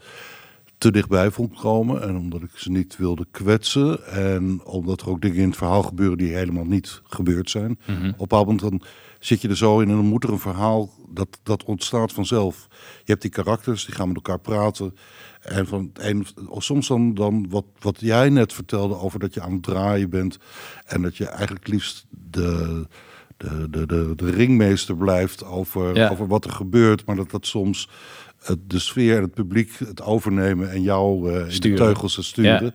te dichtbij vond komen. En omdat ik ze niet wilde kwetsen. En omdat er ook dingen in het verhaal gebeuren die helemaal niet gebeurd zijn. Mhm. Op moment dan zit je er zo in en dan moet er een verhaal, dat, dat ontstaat vanzelf. Je hebt die karakters, die gaan met elkaar praten. En van het een, of soms dan, dan wat, wat jij net vertelde over dat je aan het draaien bent. En dat je eigenlijk liefst de, de, de, de, de ringmeester blijft over, Ja. over wat er gebeurt. Maar dat dat soms het, de sfeer en het publiek het overnemen en jou eh in de Sturen. teugels sturen. Ja.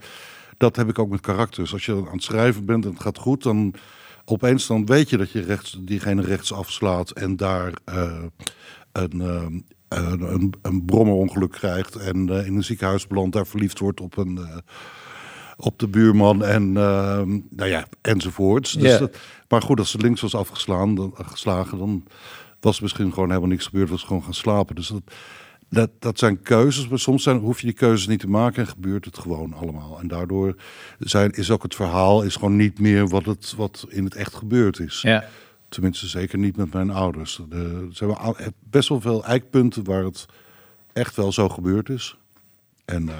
Dat heb ik ook met karakters. Als je aan het schrijven bent en het gaat goed, dan opeens dan weet je dat je rechts, diegene rechts afslaat en daar eh, een, eh, een, een, een brommerongeluk krijgt en in een ziekenhuis belandt, daar verliefd wordt op een. Op de buurman en eh, nou ja, enzovoorts. Dus dat, maar goed, als ze links was afgeslaan, dan, geslagen, dan was er misschien gewoon helemaal niks gebeurd. Was gewoon gaan slapen. Dus dat, dat, dat zijn keuzes, maar soms zijn, hoef je die keuzes niet te maken en gebeurt het gewoon allemaal. En daardoor zijn, is ook het verhaal is gewoon niet meer wat, het, wat in het echt gebeurd is. Ja. Tenminste, zeker niet met mijn ouders. De, er zijn wel a- best wel veel eikpunten waar het echt wel zo gebeurd is. En eh,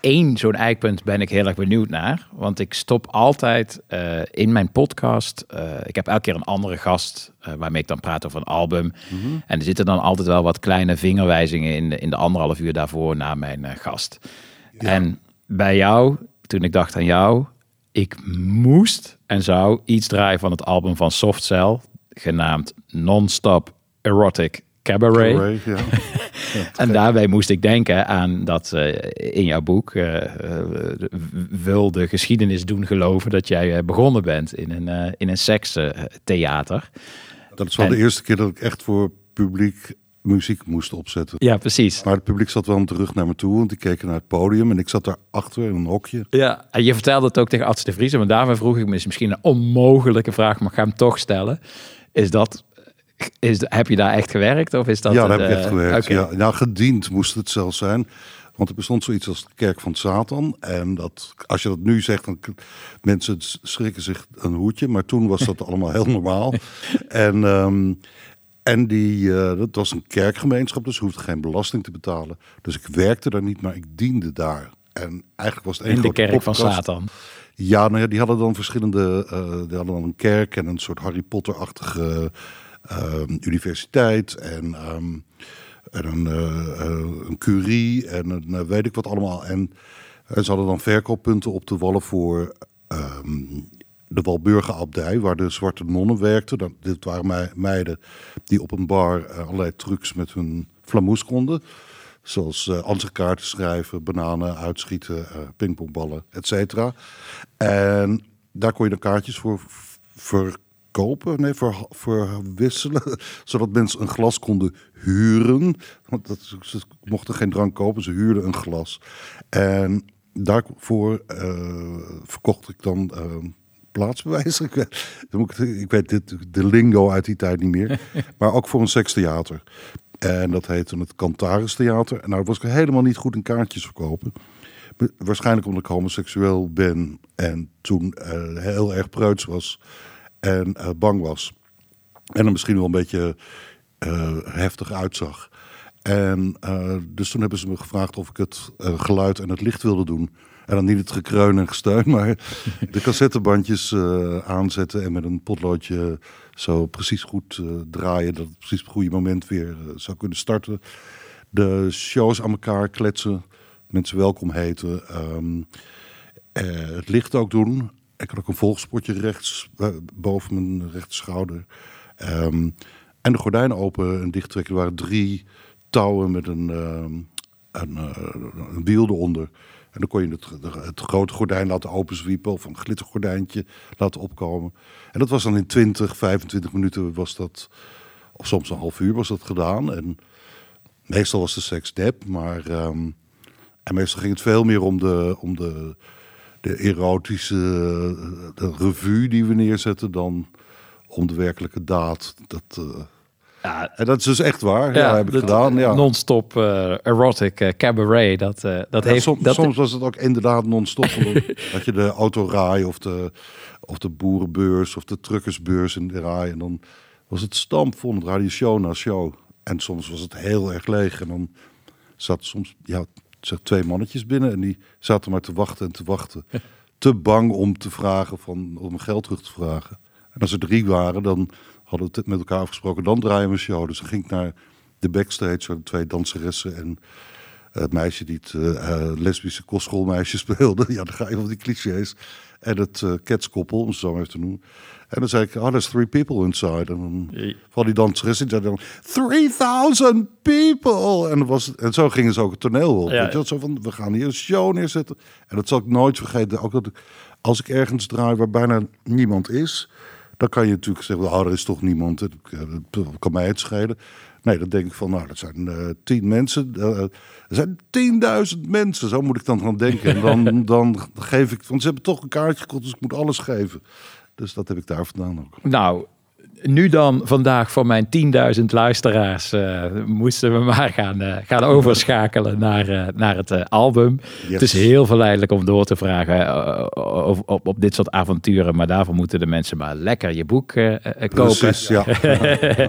Eén zo'n eikpunt ben ik heel erg benieuwd naar. Want ik stop altijd eh, in mijn podcast. eh, ik heb elke keer een andere gast eh, waarmee ik dan praat over een album. En er zitten dan altijd wel wat kleine vingerwijzingen in de, in de anderhalf uur daarvoor na mijn gast. En bij jou, toen ik dacht aan jou, ik moest en zou iets draaien van het album van Soft Cell, genaamd Non-Stop Erotic Cabaret. Cabaret, ja. En daarbij moest ik denken aan dat eh, in jouw boek eh, eh, wil de geschiedenis doen geloven dat jij eh, begonnen bent in een, in een sekstheater. dat is wel En- de eerste keer dat ik echt voor publiek muziek moest opzetten. Ja, precies. Maar het publiek zat wel om terug naar me toe, want die keken naar het podium en ik zat daar achter in een hokje. Ja, en je vertelde het ook tegen Arts de Vries. En daarmee vroeg ik me, is misschien een onmogelijke vraag, maar ik ga hem toch stellen. Is dat, is, heb je daar echt gewerkt? Of is dat ja, daar heb ik echt eh, gewerkt. Ja, nou, gediend moest het zelfs zijn. Want er bestond zoiets als de kerk van Satan. En dat, als je dat nu zegt, dan mensen schrikken zich een hoedje. Maar toen was dat allemaal heel normaal. En, ehm, en die, eh, dat was een kerkgemeenschap, dus hoefde geen belasting te betalen. Dus ik werkte daar niet, maar ik diende daar. En eigenlijk was het één In de kerk van. Satan. Ja, nou ja, die hadden dan verschillende. eh, die hadden dan een kerk en een soort Harry Potter-achtige universiteit. En, ehm, eh, eh, een curie en eh, weet ik wat allemaal. En, ze hadden dan verkooppunten op de wallen voor ehm, de Walburgenabdij, waar de zwarte nonnen werkten. Dat, dit waren mei- meiden die op een bar allerlei trucs met hun flamoes konden. Zoals eh ansichtkaarten schrijven, bananen uitschieten, pingpongballen, et cetera. En daar kon je dan kaartjes voor v- verkopen, nee, voor, voor wisselen. Zodat mensen een glas konden huren. Want dat, ze mochten geen drank kopen, ze huurden een glas. En daarvoor eh, verkocht ik dan eh, plaatsbewijzen. Ik weet, ik, weet dit, de lingo uit die tijd niet meer. maar ook voor een sekstheater. En dat heette het Cantaris Theater. En nou was ik helemaal niet goed in kaartjes verkopen. Waarschijnlijk omdat ik homoseksueel ben. En toen eh, heel erg preuts was. En eh, bang was. En er misschien wel een beetje eh, heftig uitzag. En eh, dus toen hebben ze me gevraagd of ik het geluid en het licht wilde doen. En dan niet het gekreun en gesteun, maar de cassettebandjes aanzetten en met een potloodje zo precies goed draaien dat het precies op het goede moment weer zou kunnen starten. De shows aan elkaar kletsen, mensen welkom heten. Eh, het licht ook doen. Ik had ook een volgspotje rechts, eh, boven mijn rechterschouder. Ehm, en de gordijnen open en dicht trekken. Er waren drie touwen met een, ehm, een, eh, een wiel eronder. En dan kon je het, het grote gordijn laten openzwiepen of een glittergordijntje laten opkomen. En dat was dan in 20, 25 minuten was dat, of soms een half uur was dat gedaan. En meestal was de seks nep, maar ehm, en meestal ging het veel meer om de, om de, de erotische de revue die we neerzetten dan om de werkelijke daad. Dat, eh, Ja, en dat is dus echt waar. Ja, heb ik dat- gedaan. Ja. Non-stop eh, erotic eh, cabaret. Dat, dat Ja, heeft... som- dat, soms was het ook inderdaad non-stop. dat je de autorij of de, of de boerenbeurs of de truckersbeurs in de rij. En dan was het stampvol. Het radio show na show. En soms was het heel erg leeg. En dan zaten soms ja, zeg, twee mannetjes binnen. En die zaten maar te wachten en te wachten. te bang om te vragen van, om geld terug te vragen. En als er drie waren, dan hadden we het met elkaar afgesproken. Dan draaien we een show. Dus dan ging ik naar de backstage. Waar de twee danseressen en het meisje die het eh, eh, lesbische kostschoolmeisje speelde. Ja, dan ga je van die clichés. En het eh ketskoppel, om het zo maar even te noemen. En dan zei ik, oh, there's three people inside. En dan van die danseressen, die zeiden dan, 3000 people! En, was, en zo gingen ze ook het toneel op. Ja. Weet je zo van, we gaan hier een show neerzetten. En dat zal ik nooit vergeten. Ook dat ik, als ik ergens draai waar bijna niemand is... dan kan je natuurlijk zeggen, oh, er is toch niemand. Dat dat kan mij het schelen. Nee, dan denk ik van, nou, dat zijn eh, tien mensen. eh, er zijn tienduizend mensen, zo moet ik dan gaan denken. En dan, dan geef ik, want ze hebben toch een kaartje gekocht, dus ik moet alles geven. Dus dat heb ik daar vandaan ook. Nou, nu dan vandaag voor mijn 10.000 luisteraars eh, moesten we maar gaan, gaan overschakelen naar, naar het album. Het is heel verleidelijk om door te vragen op, op, op dit soort avonturen, maar daarvoor moeten de mensen maar lekker je boek kopen. Precies, ja.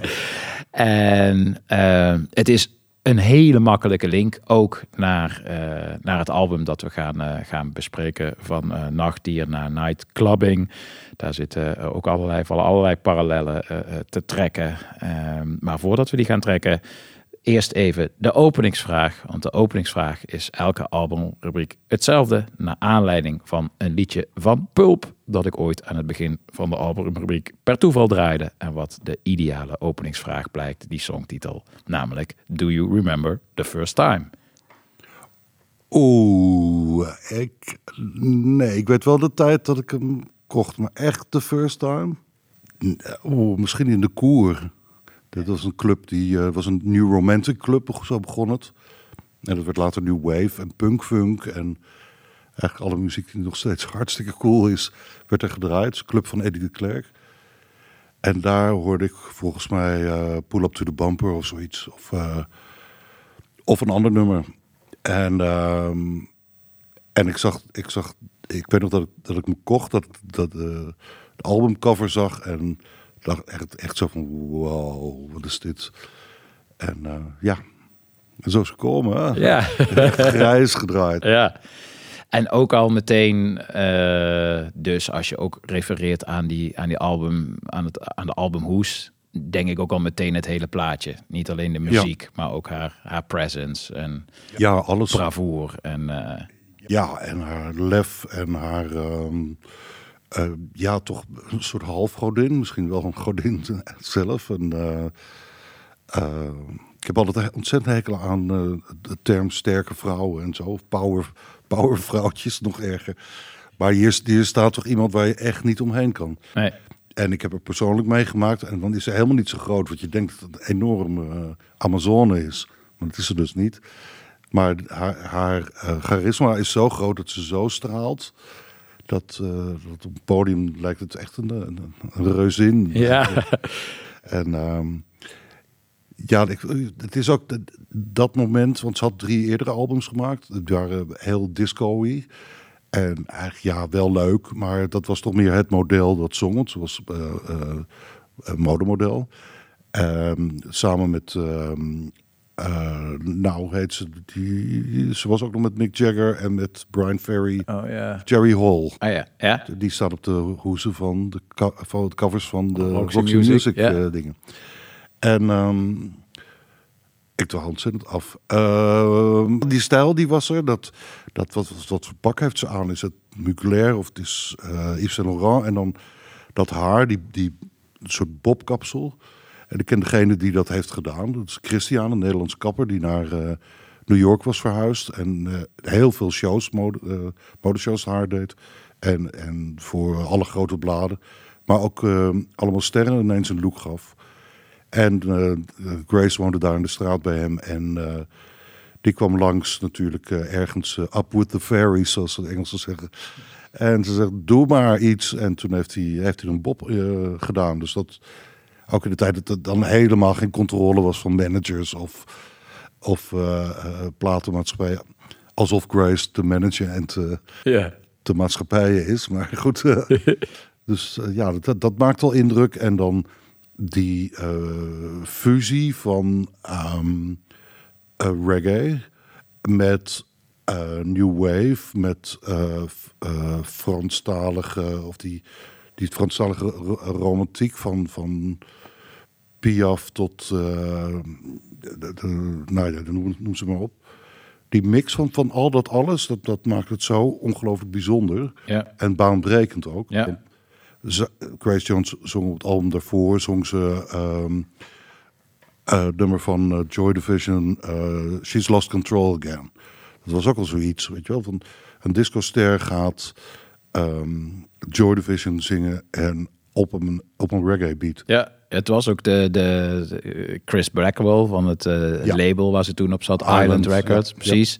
en eh, het is een hele makkelijke link ook naar, eh, naar het album dat we gaan, eh, gaan bespreken van eh, Nachtdier naar Nightclubbing. Daar zitten ook allerlei, vallen allerlei parallellen te trekken. Ehm, maar voordat we die gaan trekken, eerst even de openingsvraag. Want de openingsvraag is elke albumrubriek hetzelfde. Naar aanleiding van een liedje van Pulp. Dat ik ooit aan het begin van de albumrubriek per toeval draaide. En wat de ideale openingsvraag blijkt, die songtitel. Namelijk, Do You Remember the First Time? Oeh, ik, nee, ik weet wel de tijd dat ik hem kocht, maar echt de first time? Oeh, misschien in de Koer. Dat was een club die, eh, was een New Romantic Club, zo begon het. En dat werd later New Wave en Punk Funk en eigenlijk alle muziek die nog steeds hartstikke cool is, werd er gedraaid. Club van Eddie de Klerk. En daar hoorde ik volgens mij eh, Pull Up to the Bumper of zoiets. Of, eh, of een ander nummer. En, ehm, en ik zag, ik zag, ik weet nog dat ik, dat ik me kocht, dat, dat de albumcover zag en dacht echt, echt zo van, wow, wat is dit? En eh, ja, en zo is gekomen. Hè? Ja. Echt grijs gedraaid. Ja. En ook al meteen, eh, dus als je ook refereert aan die, aan die album, aan, het, aan de albumhoes, denk ik ook al meteen het hele plaatje. Niet alleen de muziek, maar ook haar, haar presence en Ja, alles. bravoer. En, eh, Ja, en haar lef en haar, ehm, eh, ja, toch een soort halfgodin. Misschien wel een godin zelf. En, eh, eh, ik heb altijd ontzettend hekel aan de term sterke vrouwen en zo. Of power, powervrouwtjes, nog erger. Maar hier, hier staat toch iemand waar je echt niet omheen kan. nee. En ik heb er persoonlijk meegemaakt. En dan is ze helemaal niet zo groot. Want je denkt dat het een enorm eh, Amazone is. Maar dat is ze dus niet. Maar haar, haar charisma is zo groot dat ze zo straalt. Dat, eh, dat op het podium lijkt het echt een, een, een reuzin. Ja. En ehm, ja, ik, het is ook dat- dat moment, want ze had drie eerdere albums gemaakt. Die waren heel disco-y. En eigenlijk ja, wel leuk, maar dat was toch meer het model dat zong. Ze was eh, eh, een modemodel. Ehm, samen met, ehm, eh, nou heet ze, die, ze was ook nog met Mick Jagger en met Brian Ferry. Oh ja. Jerry Hall. Ah ja, ja. Die staat op de hoezen van de, van de covers van de Roxy Roxy, Music, eh, dingen. En ehm, Ik doe ontzettend af. Ehm, die stijl die was er. Dat, dat wat, wat voor pak heeft ze aan? Is het Mugler of het is eh Yves Saint Laurent? En dan dat haar, die, die soort bobkapsel. En ik ken degene die dat heeft gedaan. Dat is Christian, een Nederlandse kapper die naar eh, New York was verhuisd. En eh, heel veel shows, mode, eh, modeshows haar deed. En, en voor alle grote bladen. Maar ook allemaal sterren ineens een look gaf. En Grace woonde daar in de straat bij hem. En die kwam langs natuurlijk ergens up with the fairies, zoals de Engelsen zeggen. En ze zegt, doe maar iets. En toen heeft hij, heeft hij een bob gedaan. Dus dat, ook in de tijd dat er dan helemaal geen controle was van managers of, of eh, eh, platenmaatschappijen. Alsof Grace de manager en de, Ja. de maatschappijen is. Maar goed, eh, dus ja, dat, dat maakt wel indruk. En dan die fusie van ehm, eh, reggae met new wave, met f- eh, Franstalige of die, die Franstalige ro- romantiek van, van Piaf tot, eh, de, de, de- nou ja, noem, noem ze maar op. Die mix van, van al dat alles, dat, dat maakt het zo ongelooflijk bijzonder. Ja. En baanbrekend ook. Ja. Ze- Grace Jones zong op het album daarvoor, zong ze ehm eh, nummer van eh, Joy Division, She's Lost Control Again. Dat was ook al zoiets, weet je wel, van een discoster gaat ehm, Joy Division zingen en op een, op een reggae beat. Ja, het was ook de, de, de Chris Blackwell van het eh, Ja. label waar ze toen op zat, Island, Island, Records, ja, precies.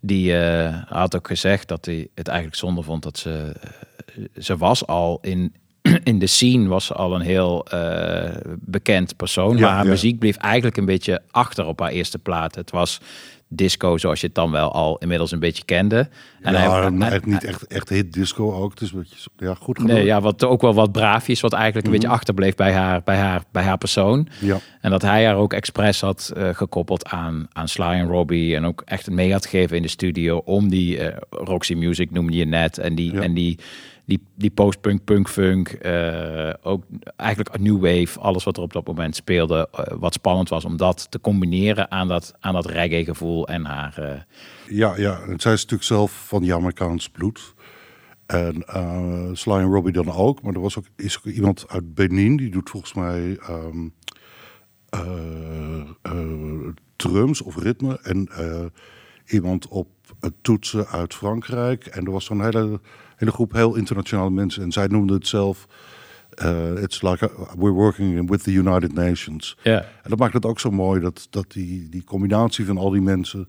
Die eh, had ook gezegd dat hij het eigenlijk zonde vond dat ze... eh, ze was al in, in de scene was ze al een heel eh, bekend persoon. Maar haar muziek bleef eigenlijk een beetje achter op haar eerste plaat. Het was disco zoals je het dan wel al inmiddels een beetje kende. En hij- ja, hij- echt niet echt, echt hit disco ook. Het is een beetje, ja, goed gedaan. Nee, ja, wat ook wel wat braafjes, wat eigenlijk een Mhm. beetje achterbleef bij haar, bij haar, bij haar persoon. Ja. En dat hij haar ook expres had eh, gekoppeld aan, aan Sly en Robbie. En ook echt mee had gegeven in de studio om die eh, Roxy Music noemde je net. En die, Ja. en die, die, die post-punk, punk-funk. eh, ook eigenlijk new wave. Alles wat er op dat moment speelde. eh, wat spannend was om dat te combineren aan dat, aan dat reggae gevoel en haar... eh, Ja, ja. En zij is natuurlijk zelf van die Amerikaans bloed. En Sly en Robbie dan ook. Maar er was ook, is iemand uit Benin. Die doet volgens mij eh, drums of ritme. En iemand op het toetsen uit Frankrijk. En er was zo'n hele, hele groep heel internationale mensen. En zij noemden het zelf... eh, it's like we're working with the United Nations. Ja. En dat maakt het ook zo mooi, dat, dat die, die combinatie van al die mensen.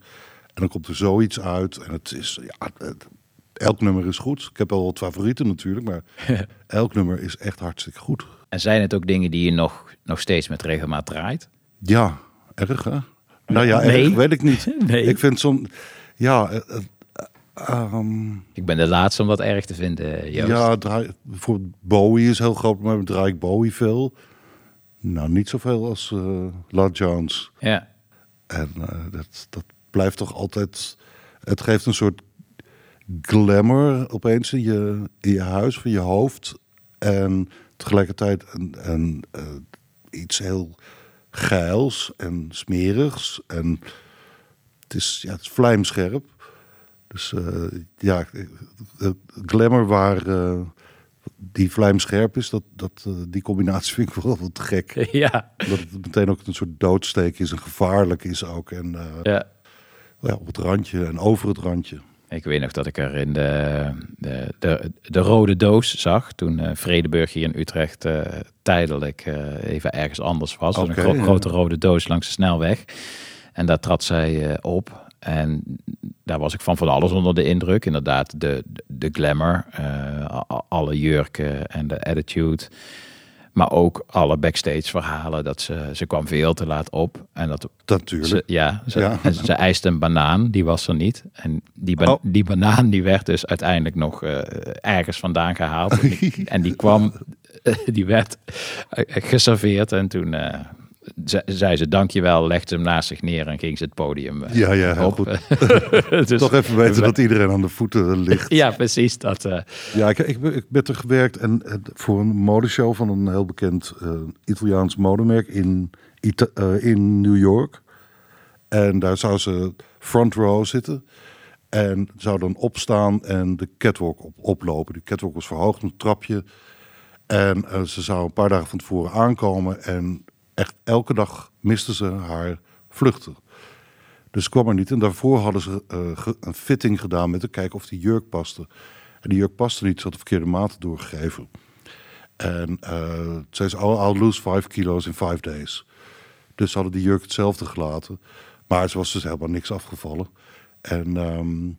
En dan komt er zoiets uit. En het is, ja, het- elk nummer is goed. Ik heb wel wat favorieten natuurlijk, maar elk nummer is echt hartstikke goed. en zijn het ook dingen die je nog, nog steeds met regelmaat draait? Ja, erg hè? Nou ja, Nee. erg weet ik niet. Nee. Ik vind zo'n, ja, eh, eh, ehm, Ik ben de laatste om dat erg te vinden, Joost. ja, draai, bijvoorbeeld Bowie is heel groot, maar draai ik Bowie veel. Nou, niet zoveel als eh La Jones. Ja. En eh, dat, dat blijft toch altijd. Het geeft een soort glamour opeens in je, in je huis, van je hoofd. En tegelijkertijd een, een, eh, iets heel geils en smerigs. En het is, ja, het is vlijmscherp. Dus eh, ja, glamour waar eh, die vlijmscherp is, dat, dat, eh, die combinatie vind ik wel wat gek. Ja. Dat het meteen ook een soort doodsteek is en gevaarlijk is ook. En Ja. ja, op het randje en over het randje. Ik weet nog dat ik er in de, de, de, de rode doos zag. Toen eh Vredeburg hier in Utrecht tijdelijk even ergens anders was. Oké, een gro- ja. grote rode doos langs de snelweg. En daar trad zij op. En daar was ik van van alles onder de indruk. Inderdaad, de, de, glamour, eh, alle jurken en de attitude. Maar ook alle backstage verhalen. Dat ze, ze kwam veel te laat op. En dat, Natuurlijk. Ze, ja, ze, Ja. en ze eiste een banaan. Die was er niet. En die, ba- Oh. die banaan die werd dus uiteindelijk nog eh, ergens vandaan gehaald. en die kwam, die werd eh, geserveerd. En toen eh, zei ze dankjewel, legde hem naast zich neer en ging ze het podium eh, Ja, ja, heel goed. Dus- Toch even weten dat iedereen aan de voeten ligt. Ja, precies. Dat, eh, Ja, ik, ik, ik ben er gewerkt en, voor een modeshow van een heel bekend eh, Italiaans modemerk in, Ita- in New York. En daar zou ze front row zitten. En zou dan opstaan en de catwalk op, oplopen. Die catwalk was verhoogd, een trapje. En ze zou een paar dagen van tevoren aankomen. En echt elke dag miste ze haar vluchten. Dus kwam er niet. En daarvoor hadden ze eh, een fitting gedaan met te kijken of die jurk paste. En die jurk paste niet, ze had de verkeerde maten doorgegeven. En eh zei ze, I'll lose 5 kilo's in 5 days. Dus hadden die jurk hetzelfde gelaten. Maar ze was dus helemaal niks afgevallen. En, ehm,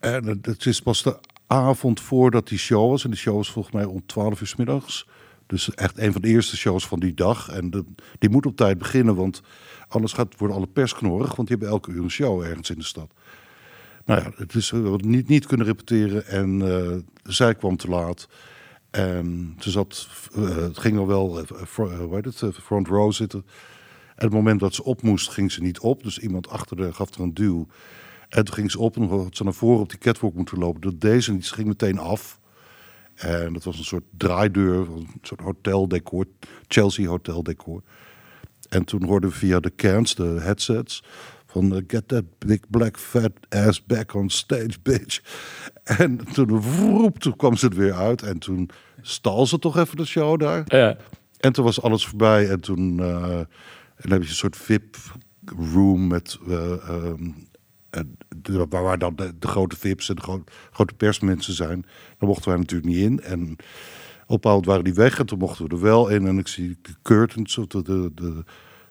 het- pas de avond voordat die show was. En die show was volgens mij om 12 uur 's middags. Dus echt een van de eerste shows van die dag. En de- die moet op tijd beginnen, want anders gaat, worden alle pers knorrig. Want die hebben elke uur een show ergens in de stad. Nou ja, het is, hadden niet, niet kunnen repeteren en eh, zij kwam te laat. En ze zat, eh, het ging al wel, eh, eh, heet het, eh, front row zitten. En het moment dat ze op moest, ging ze niet op. Dus iemand achter haar gaf er een duw. En toen ging ze op en had ze naar voren op die catwalk moeten lopen. Dat deed ze niet, ze ging meteen af. En dat was een soort draaideur, een soort hoteldecor, Chelsea hoteldecor. En toen hoorden we via de cans, de headsets, van eh, get that big black fat ass back on stage, bitch. En toen, vroep, toen kwam ze er weer uit en toen stal ze toch even de show daar. Ja. En toen was alles voorbij en toen eh, en dan heb je een soort VIP room met eh, ehm, eh, de- waar, dan de, grote VIP's en de gro- grote persmensen zijn. Daar mochten wij natuurlijk niet in. En op waren die weg en toen mochten we er wel in. En ik zie de curtains, of de, de,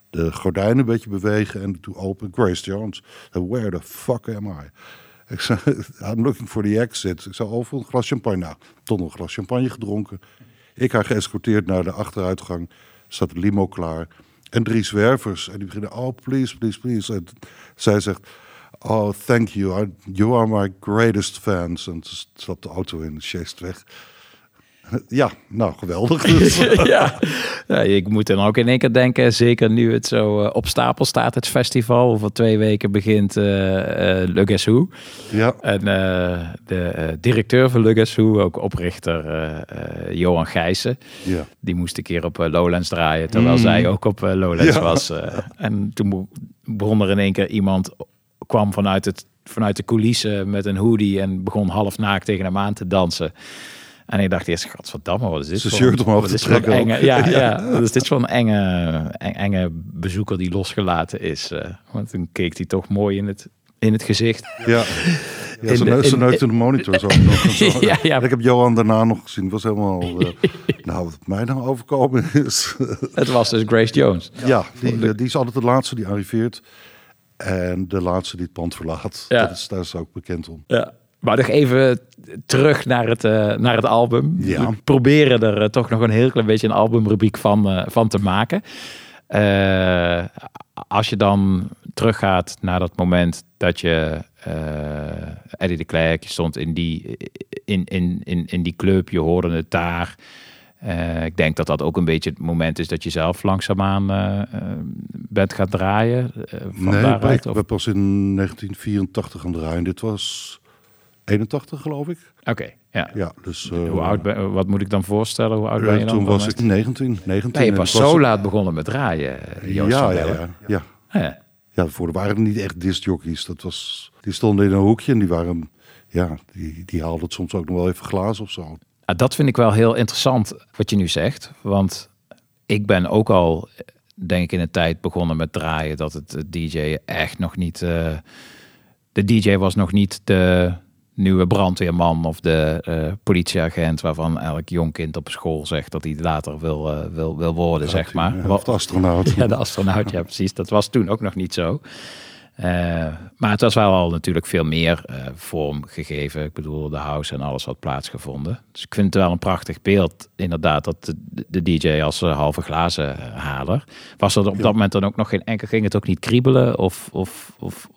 de, gordijnen een beetje bewegen. En toen open Grace Jones. Where the fuck am I? I'm looking for the exit. Ik oh, voor een glas champagne. Nou, nog een glas champagne gedronken. Ik haar geëscorteerd naar de achteruitgang. Staat de limo klaar. En drie zwervers. En die beginnen, oh, please, please, please. En zij zegt, oh, thank you. I- you are my greatest fans. En stapt de auto in chased weg. Ja, nou, geweldig. Dus, ja. ja, ik moet dan ook in één keer denken, zeker nu het zo eh, op stapel staat, het festival. Over twee weken begint eh eh, Le Guess Who. Ja. En eh, de eh, directeur van Le Guess Who, ook oprichter Johan Gijssen, Ja. die moest een keer op Lowlands draaien, terwijl Mm. zij ook op Lowlands Ja. was. en toen begon er in één keer iemand, kwam vanuit, het, vanuit de coulissen met een hoodie en begon half naakt tegen hem aan te dansen. En ik dacht eerst, godverdamme, wat is dit Zijn een- shirt omhoog te trekken enge, ja, Ja. ja. wat is dit voor een enge, eng- enge bezoeker die losgelaten is. eh. want toen keek hij toch mooi in het, in het gezicht. Ja. Ja, de- neus, in- de monitor zo. Ja, ja. Ik heb Johan daarna nog gezien. Was helemaal... eh, nou, wat mij nou overkomen is... Het was dus Grace Jones. Ja, die, die is altijd de laatste die arriveert. En de laatste die het pand verlaat. Ja. Dat is, daar is ook bekend om. Ja. Maar nog even terug naar het, eh, naar het album. Ja. We proberen er eh, toch nog een heel klein beetje een albumrubriek van, eh, van te maken. Als je dan teruggaat naar dat moment dat je Eddie de Klerk, je stond in die, in, in, in, in die club, je hoorde het daar. Eh, ik denk dat dat ook een beetje het moment is dat je zelf langzaamaan eh, bent gaan draaien. van Nee, daaruit, ik of- ben pas in 1984 gaan draaien. Dit was 81 geloof ik. Oké, ja. Ja, dus... Hoe oud ben, wat moet ik dan voorstellen? Hoe oud ben je dan? Toen was ik 19. 19 Ben je was- zo laat begonnen met draaien, Joost ja, ja, ja, ja. Ja. Ja, voor waren niet echt discjockeys. Dat was, die stonden in een hoekje en die waren... Ja, die, die haalden soms ook nog wel even glazen of zo. Ah, Dat vind ik wel heel interessant wat je nu zegt. Want ik ben ook al, denk ik, in een tijd begonnen met draaien dat het DJ echt nog niet. eh, de DJ was nog niet de nieuwe brandweerman of de eh, politieagent waarvan elk jong kind op school zegt dat hij later wil, eh, wil, wil worden, zeg maar. Ja, of de astronaut. Ja, de astronaut, ja precies. Dat was toen ook nog niet zo. Eh, maar het was wel al natuurlijk veel meer eh, vorm gegeven. Ik bedoel, de house en alles had plaatsgevonden. Dus ik vind het wel een prachtig beeld, inderdaad, dat de, de DJ als eh, halve glazen haler. Was er op dat moment dan ook nog geen enkel, ging het ook niet kriebelen? Of, of, of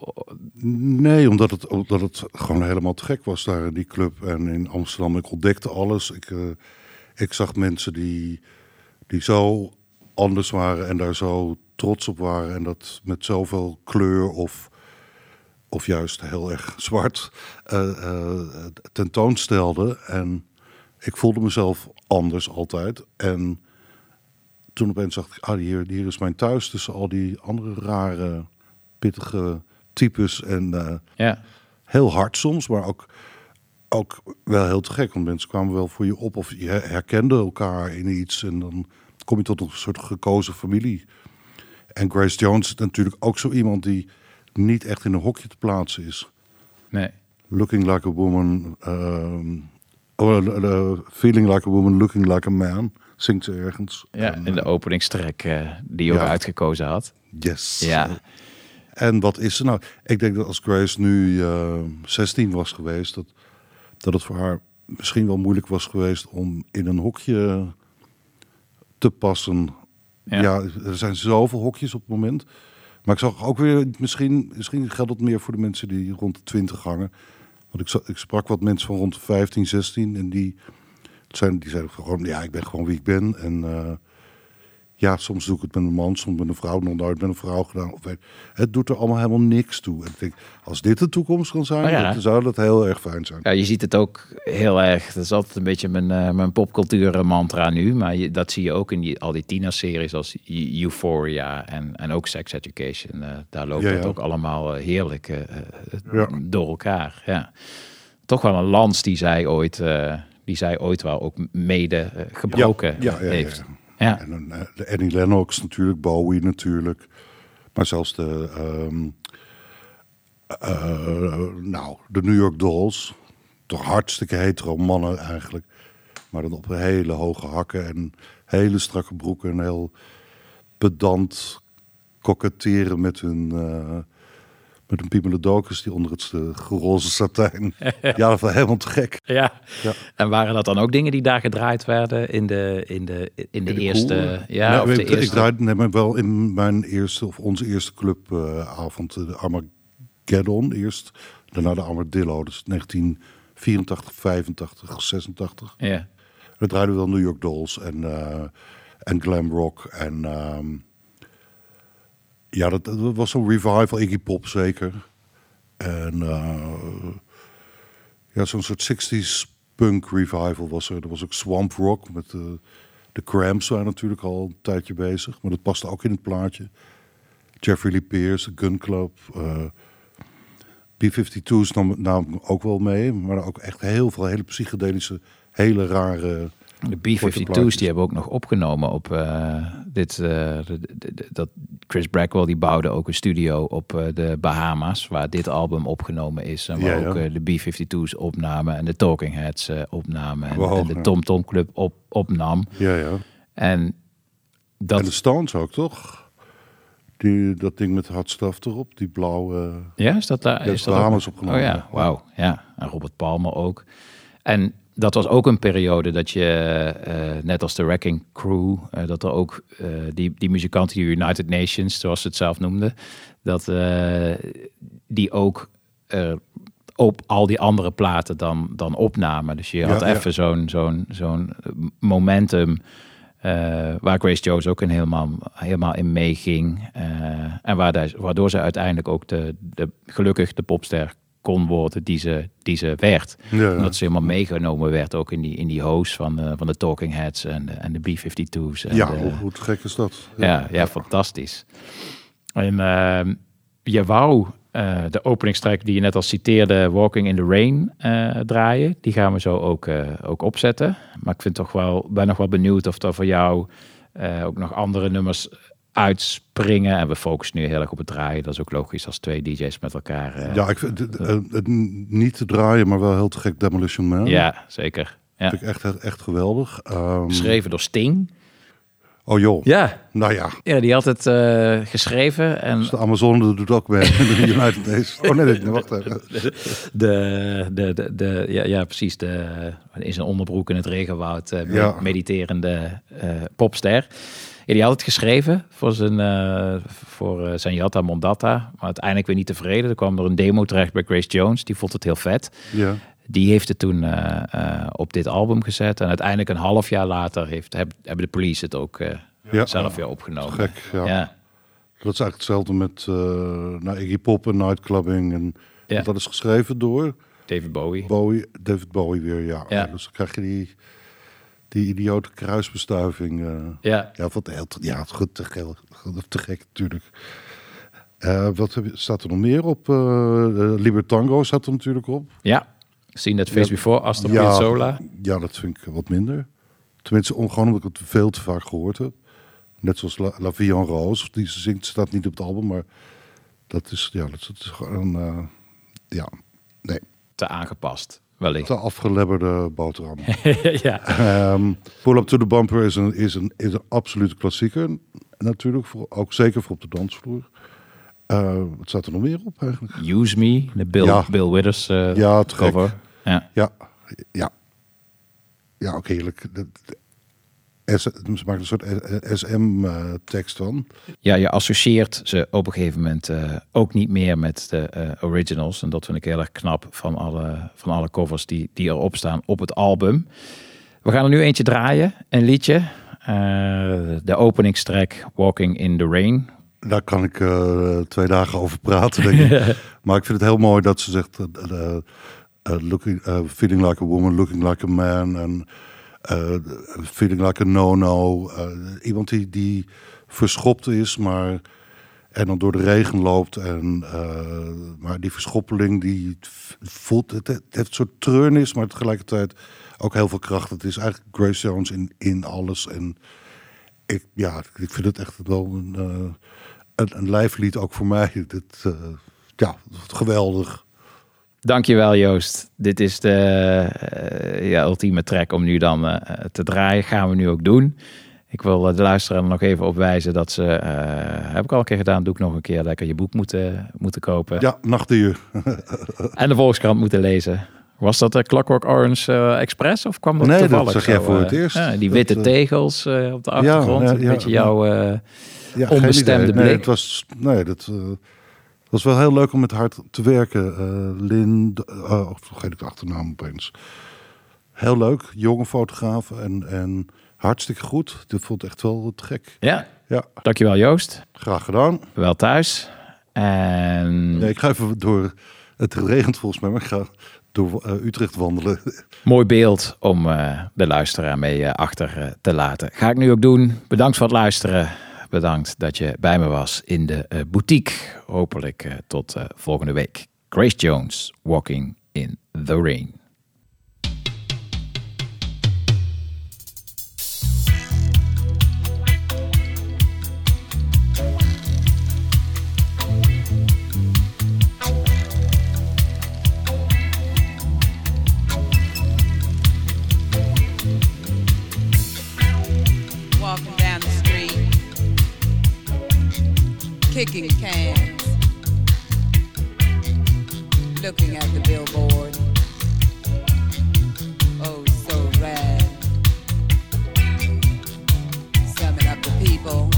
Nee, omdat het, omdat het gewoon helemaal te gek was daar in die club. En in Amsterdam, ik ontdekte alles. Ik, ik zag mensen die, die zo anders waren en daar zo trots op waren. En dat met zoveel kleur of, of juist heel erg zwart eh, eh, tentoonstelden. En ik voelde mezelf anders altijd. En toen opeens dacht ik, ah, hier, hier is mijn thuis tussen al die andere rare pittige types. En eh, Ja. heel hard soms, maar ook, ook wel heel te gek. Want mensen kwamen wel voor je op of je herkende elkaar in iets. En dan kom je tot een soort gekozen familie. En Grace Jones is natuurlijk ook zo iemand die niet echt in een hokje te plaatsen is. Nee. Looking like a woman, ehm, oh, eh, eh, feeling like a woman, looking like a man, zingt ze ergens. Ja, En, in de eh, openingstrek die je ook uitgekozen had. Yes. Ja. En wat is ze nou? Ik denk dat als Grace nu eh 16 was geweest, dat, dat het voor haar misschien wel moeilijk was geweest om in een hokje te passen. Ja. Ja, er zijn zoveel hokjes op het moment. Maar ik zag ook weer, misschien, misschien geldt het meer voor de mensen die rond de 20 hangen. Want ik, ik sprak wat mensen van rond de 15, 16 en die, zijn, die zeiden gewoon, ja, ik ben gewoon wie ik ben. En eh, ja, soms doe ik het met een man, soms met een vrouw, nog nooit met een vrouw gedaan. Of, weet- het doet er allemaal helemaal niks toe. En ik denk, als dit de toekomst kan zijn, Oh ja. dan zou dat heel erg fijn zijn. Ja, je ziet het ook heel erg. Dat is altijd een beetje mijn, eh, mijn popcultuur mantra nu. Maar je, dat zie je ook in die, al die Tina-series als Eu- Euphoria en, en ook Sex Education. Eh, daar loopt Ja, het ja. ook allemaal eh, heerlijk door elkaar. Ja. Toch wel een lans die zij ooit, die zij ooit wel ook mede gebroken Ja, ja, ja, heeft. Ja. En dan, eh, de Annie Lennox natuurlijk, Bowie natuurlijk. Maar zelfs de, ehm, eh, nou, de New York Dolls. Toch hartstikke hetero mannen eigenlijk. Maar dan op hele hoge hakken en hele strakke broeken. En heel pedant koketteren met hun, eh met hun pimelodocus die onder het uh, roze satijn. ja, dat was helemaal te gek. Ja. Ja. En waren dat dan ook dingen die daar gedraaid werden in de, in de, in de, In de eerste... Ja, Nou, of de ik, eerste... ik draaide nee, maar wel in mijn eerste of onze eerste clubavond de Armageddon eerst, daarna de Armadillo, dus 1984, 85, 86. Ja. We draaiden wel New York Dolls en, eh, en glam rock en ehm, ja, dat, was zo'n revival, Iggy Pop zeker. En eh, ja, zo'n soort 60s punk revival was er. Er was ook Swamp Rock met de, de Cramps waren natuurlijk al een tijdje bezig, maar dat paste ook in het plaatje. Jeffrey Lee Pierce, Gun Club, eh, B-52's nam, nam ook wel mee, maar ook echt heel veel hele psychedelische, hele rare. De korte B-52's plaatjes. die hebben ook nog opgenomen op eh, dit. eh, dat Chris Blackwell die bouwde ook een studio op eh, de Bahama's, waar dit album opgenomen is. En waar Ja, ook de B-52's opnamen en de Talking Heads opnamen. En, Wow, en de ja. Tom Tom Club op, opnam. Ja, ja. En dat. En de Stones ook, toch? Die, dat ding met hartstaf erop, die blauwe... Ja, is dat daar? Is de dat ook- Bahamas opgenomen. Oh ja, wauw. Ja, en Robert Palmer ook. En dat was ook een periode dat je, eh, net als de Wrecking Crew, eh, dat er ook eh, die, die muzikanten, die United Nations, zoals ze het zelf noemden, dat die ook op al die andere platen dan, dan opnamen. Dus je had ja. even zo'n zo'n zo'n momentum. waar Grace Jones ook een helemaal, helemaal in meeging. en waar daar- waardoor ze uiteindelijk ook de, de, gelukkig de popster kon worden die ze, die ze werd. Ja, ja. Omdat ze helemaal meegenomen werd ook in die, in die host van de, van de Talking Heads en de, en de B-52's. En Ja, de- hoe, hoe gek is dat? ja, ja, fantastisch. En ehm, je wou eh, de openingstrek die je net al citeerde, Walking in the Rain, eh, draaien. Die gaan we zo ook, eh, ook opzetten. Maar ik vind toch wel, ben nog wel benieuwd of er voor jou eh, ook nog andere nummers uitspringen. En we focussen nu heel erg op het draaien. Dat is ook logisch als twee DJ's met elkaar. eh, Ja, ik vind het, eh, het niet te draaien, maar wel heel te gek Demolition Man. ja, zeker. Ja. Vind ik echt, echt, echt geweldig. Ehm, Geschreven door Sting. Oh joh. Ja. Nou ja, Ja, die had het eh, geschreven. En dus de Amazone doet ook mee. de United Nations. Oh nee, nee, nee, wacht even. de, de, de, de, ja, ja, precies. De, in zijn onderbroek in het regenwoud eh, Ja. mediterende eh, popster. Die had het geschreven voor zijn, eh, voor eh, zijn Jatta Mondata. Maar uiteindelijk weer niet tevreden. Er kwam er een demo terecht bij Grace Jones. Die vond het heel vet. Ja. Die heeft het toen eh, op dit album gezet. En uiteindelijk een half jaar later heeft, heb- hebben de police het ook Ja. zelf weer opgenomen. Gek, ja. ja. Dat is eigenlijk hetzelfde met uh, nou, Iggy Pop en Nightclubbing. En, Ja. Dat is geschreven door David Bowie. Bowie, David Bowie weer, ja. Ja. Dus dan krijg je die, die idiote kruisbestuiving. eh. Ja. Ja, wat heel, ja, goed, te, gek- te gek natuurlijk. Eh, wat staat er nog meer op? Eh eh, Libertango staat er natuurlijk op. Ja, Seen That Face Ja. Before, Astor Ja, Piazzolla. Ja, dat vind ik wat minder. Tenminste, om, gewoon omdat ik het veel te vaak gehoord heb. Net zoals La, La Vie en Rose, die ze zingt, staat niet op het album, maar dat is, ja, dat is gewoon, ja, nee, Te aangepast, wellicht. te afgelebberde boterham. ja. Ehm, Pull Up to the Bumper is een, is een, is een absolute klassieker, natuurlijk, voor, ook zeker voor op de dansvloer. Eh, wat staat er nog meer op eigenlijk? Use Me, de Bill, Ja. Bill Withers eh, Ja, cover. Ja. Ja, ja. Ja, ook heerlijk. Ze maken een soort SM-tekst van. ja, je associeert ze op een gegeven moment eh, ook niet meer met de eh, originals. En dat vind ik heel erg knap van alle, van alle covers die, die erop staan op het album. We gaan er nu eentje draaien, een liedje. Eh, de openingstrack Walking in the Rain. Daar kan ik eh, twee dagen over praten, denk ik. maar ik vind het heel mooi dat ze zegt... eh, eh, eh, looking, eh, feeling like a woman, looking like a man. En eh, feeling like a no-no. Eh, iemand die, die verschopt is, maar... En dan door de regen loopt. En, eh, maar die verschoppeling, die voelt... Het, het heeft een soort treurnis, maar tegelijkertijd ook heel veel kracht. Het is eigenlijk Grace Jones in, in alles. En ik, ja, ik vind het echt wel een, eh, een, een lijflied ook voor mij. Dit, eh, ja, geweldig. Dankjewel Joost. Dit is de eh, ja, ultieme track om nu dan eh, te draaien. Gaan we nu ook doen. Ik wil eh, de luisteraar er nog even op wijzen dat ze, heb ik al een keer gedaan, doe ik nog een keer lekker je boek moeten, moeten kopen. Ja, Nachtdier. En de Volkskrant moeten lezen. Was dat de Clockwork Orange Express of kwam dat Nee, dat toevallig zag zo, jij voor het eerst. ja, die Dat, witte tegels op de achtergrond. ja, een beetje jouw onbestemde blik. Nee, het was, nee, dat eh, was wel heel leuk om met haar te- werken. Eh Lynn, uh, vergeet ik de achternaam opeens. Heel leuk, jonge fotograaf en, en hartstikke goed. Dit vond ik echt wel te gek. Ja, Ja, dankjewel Joost. graag gedaan. Wel thuis. En Nee, ik ga even door. Het regent volgens mij, maar ik ga door eh, Utrecht wandelen. Mooi beeld om eh, de luisteraar mee achter te laten. Ga ik nu ook doen. Bedankt voor het luisteren. Bedankt dat je bij me was in de eh, boutique. Hopelijk eh, tot eh, volgende week. Grace Jones, Walking in the Rain. Kicking cans, looking at the billboard. Oh, so rad. Summing up the people,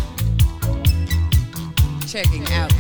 checking out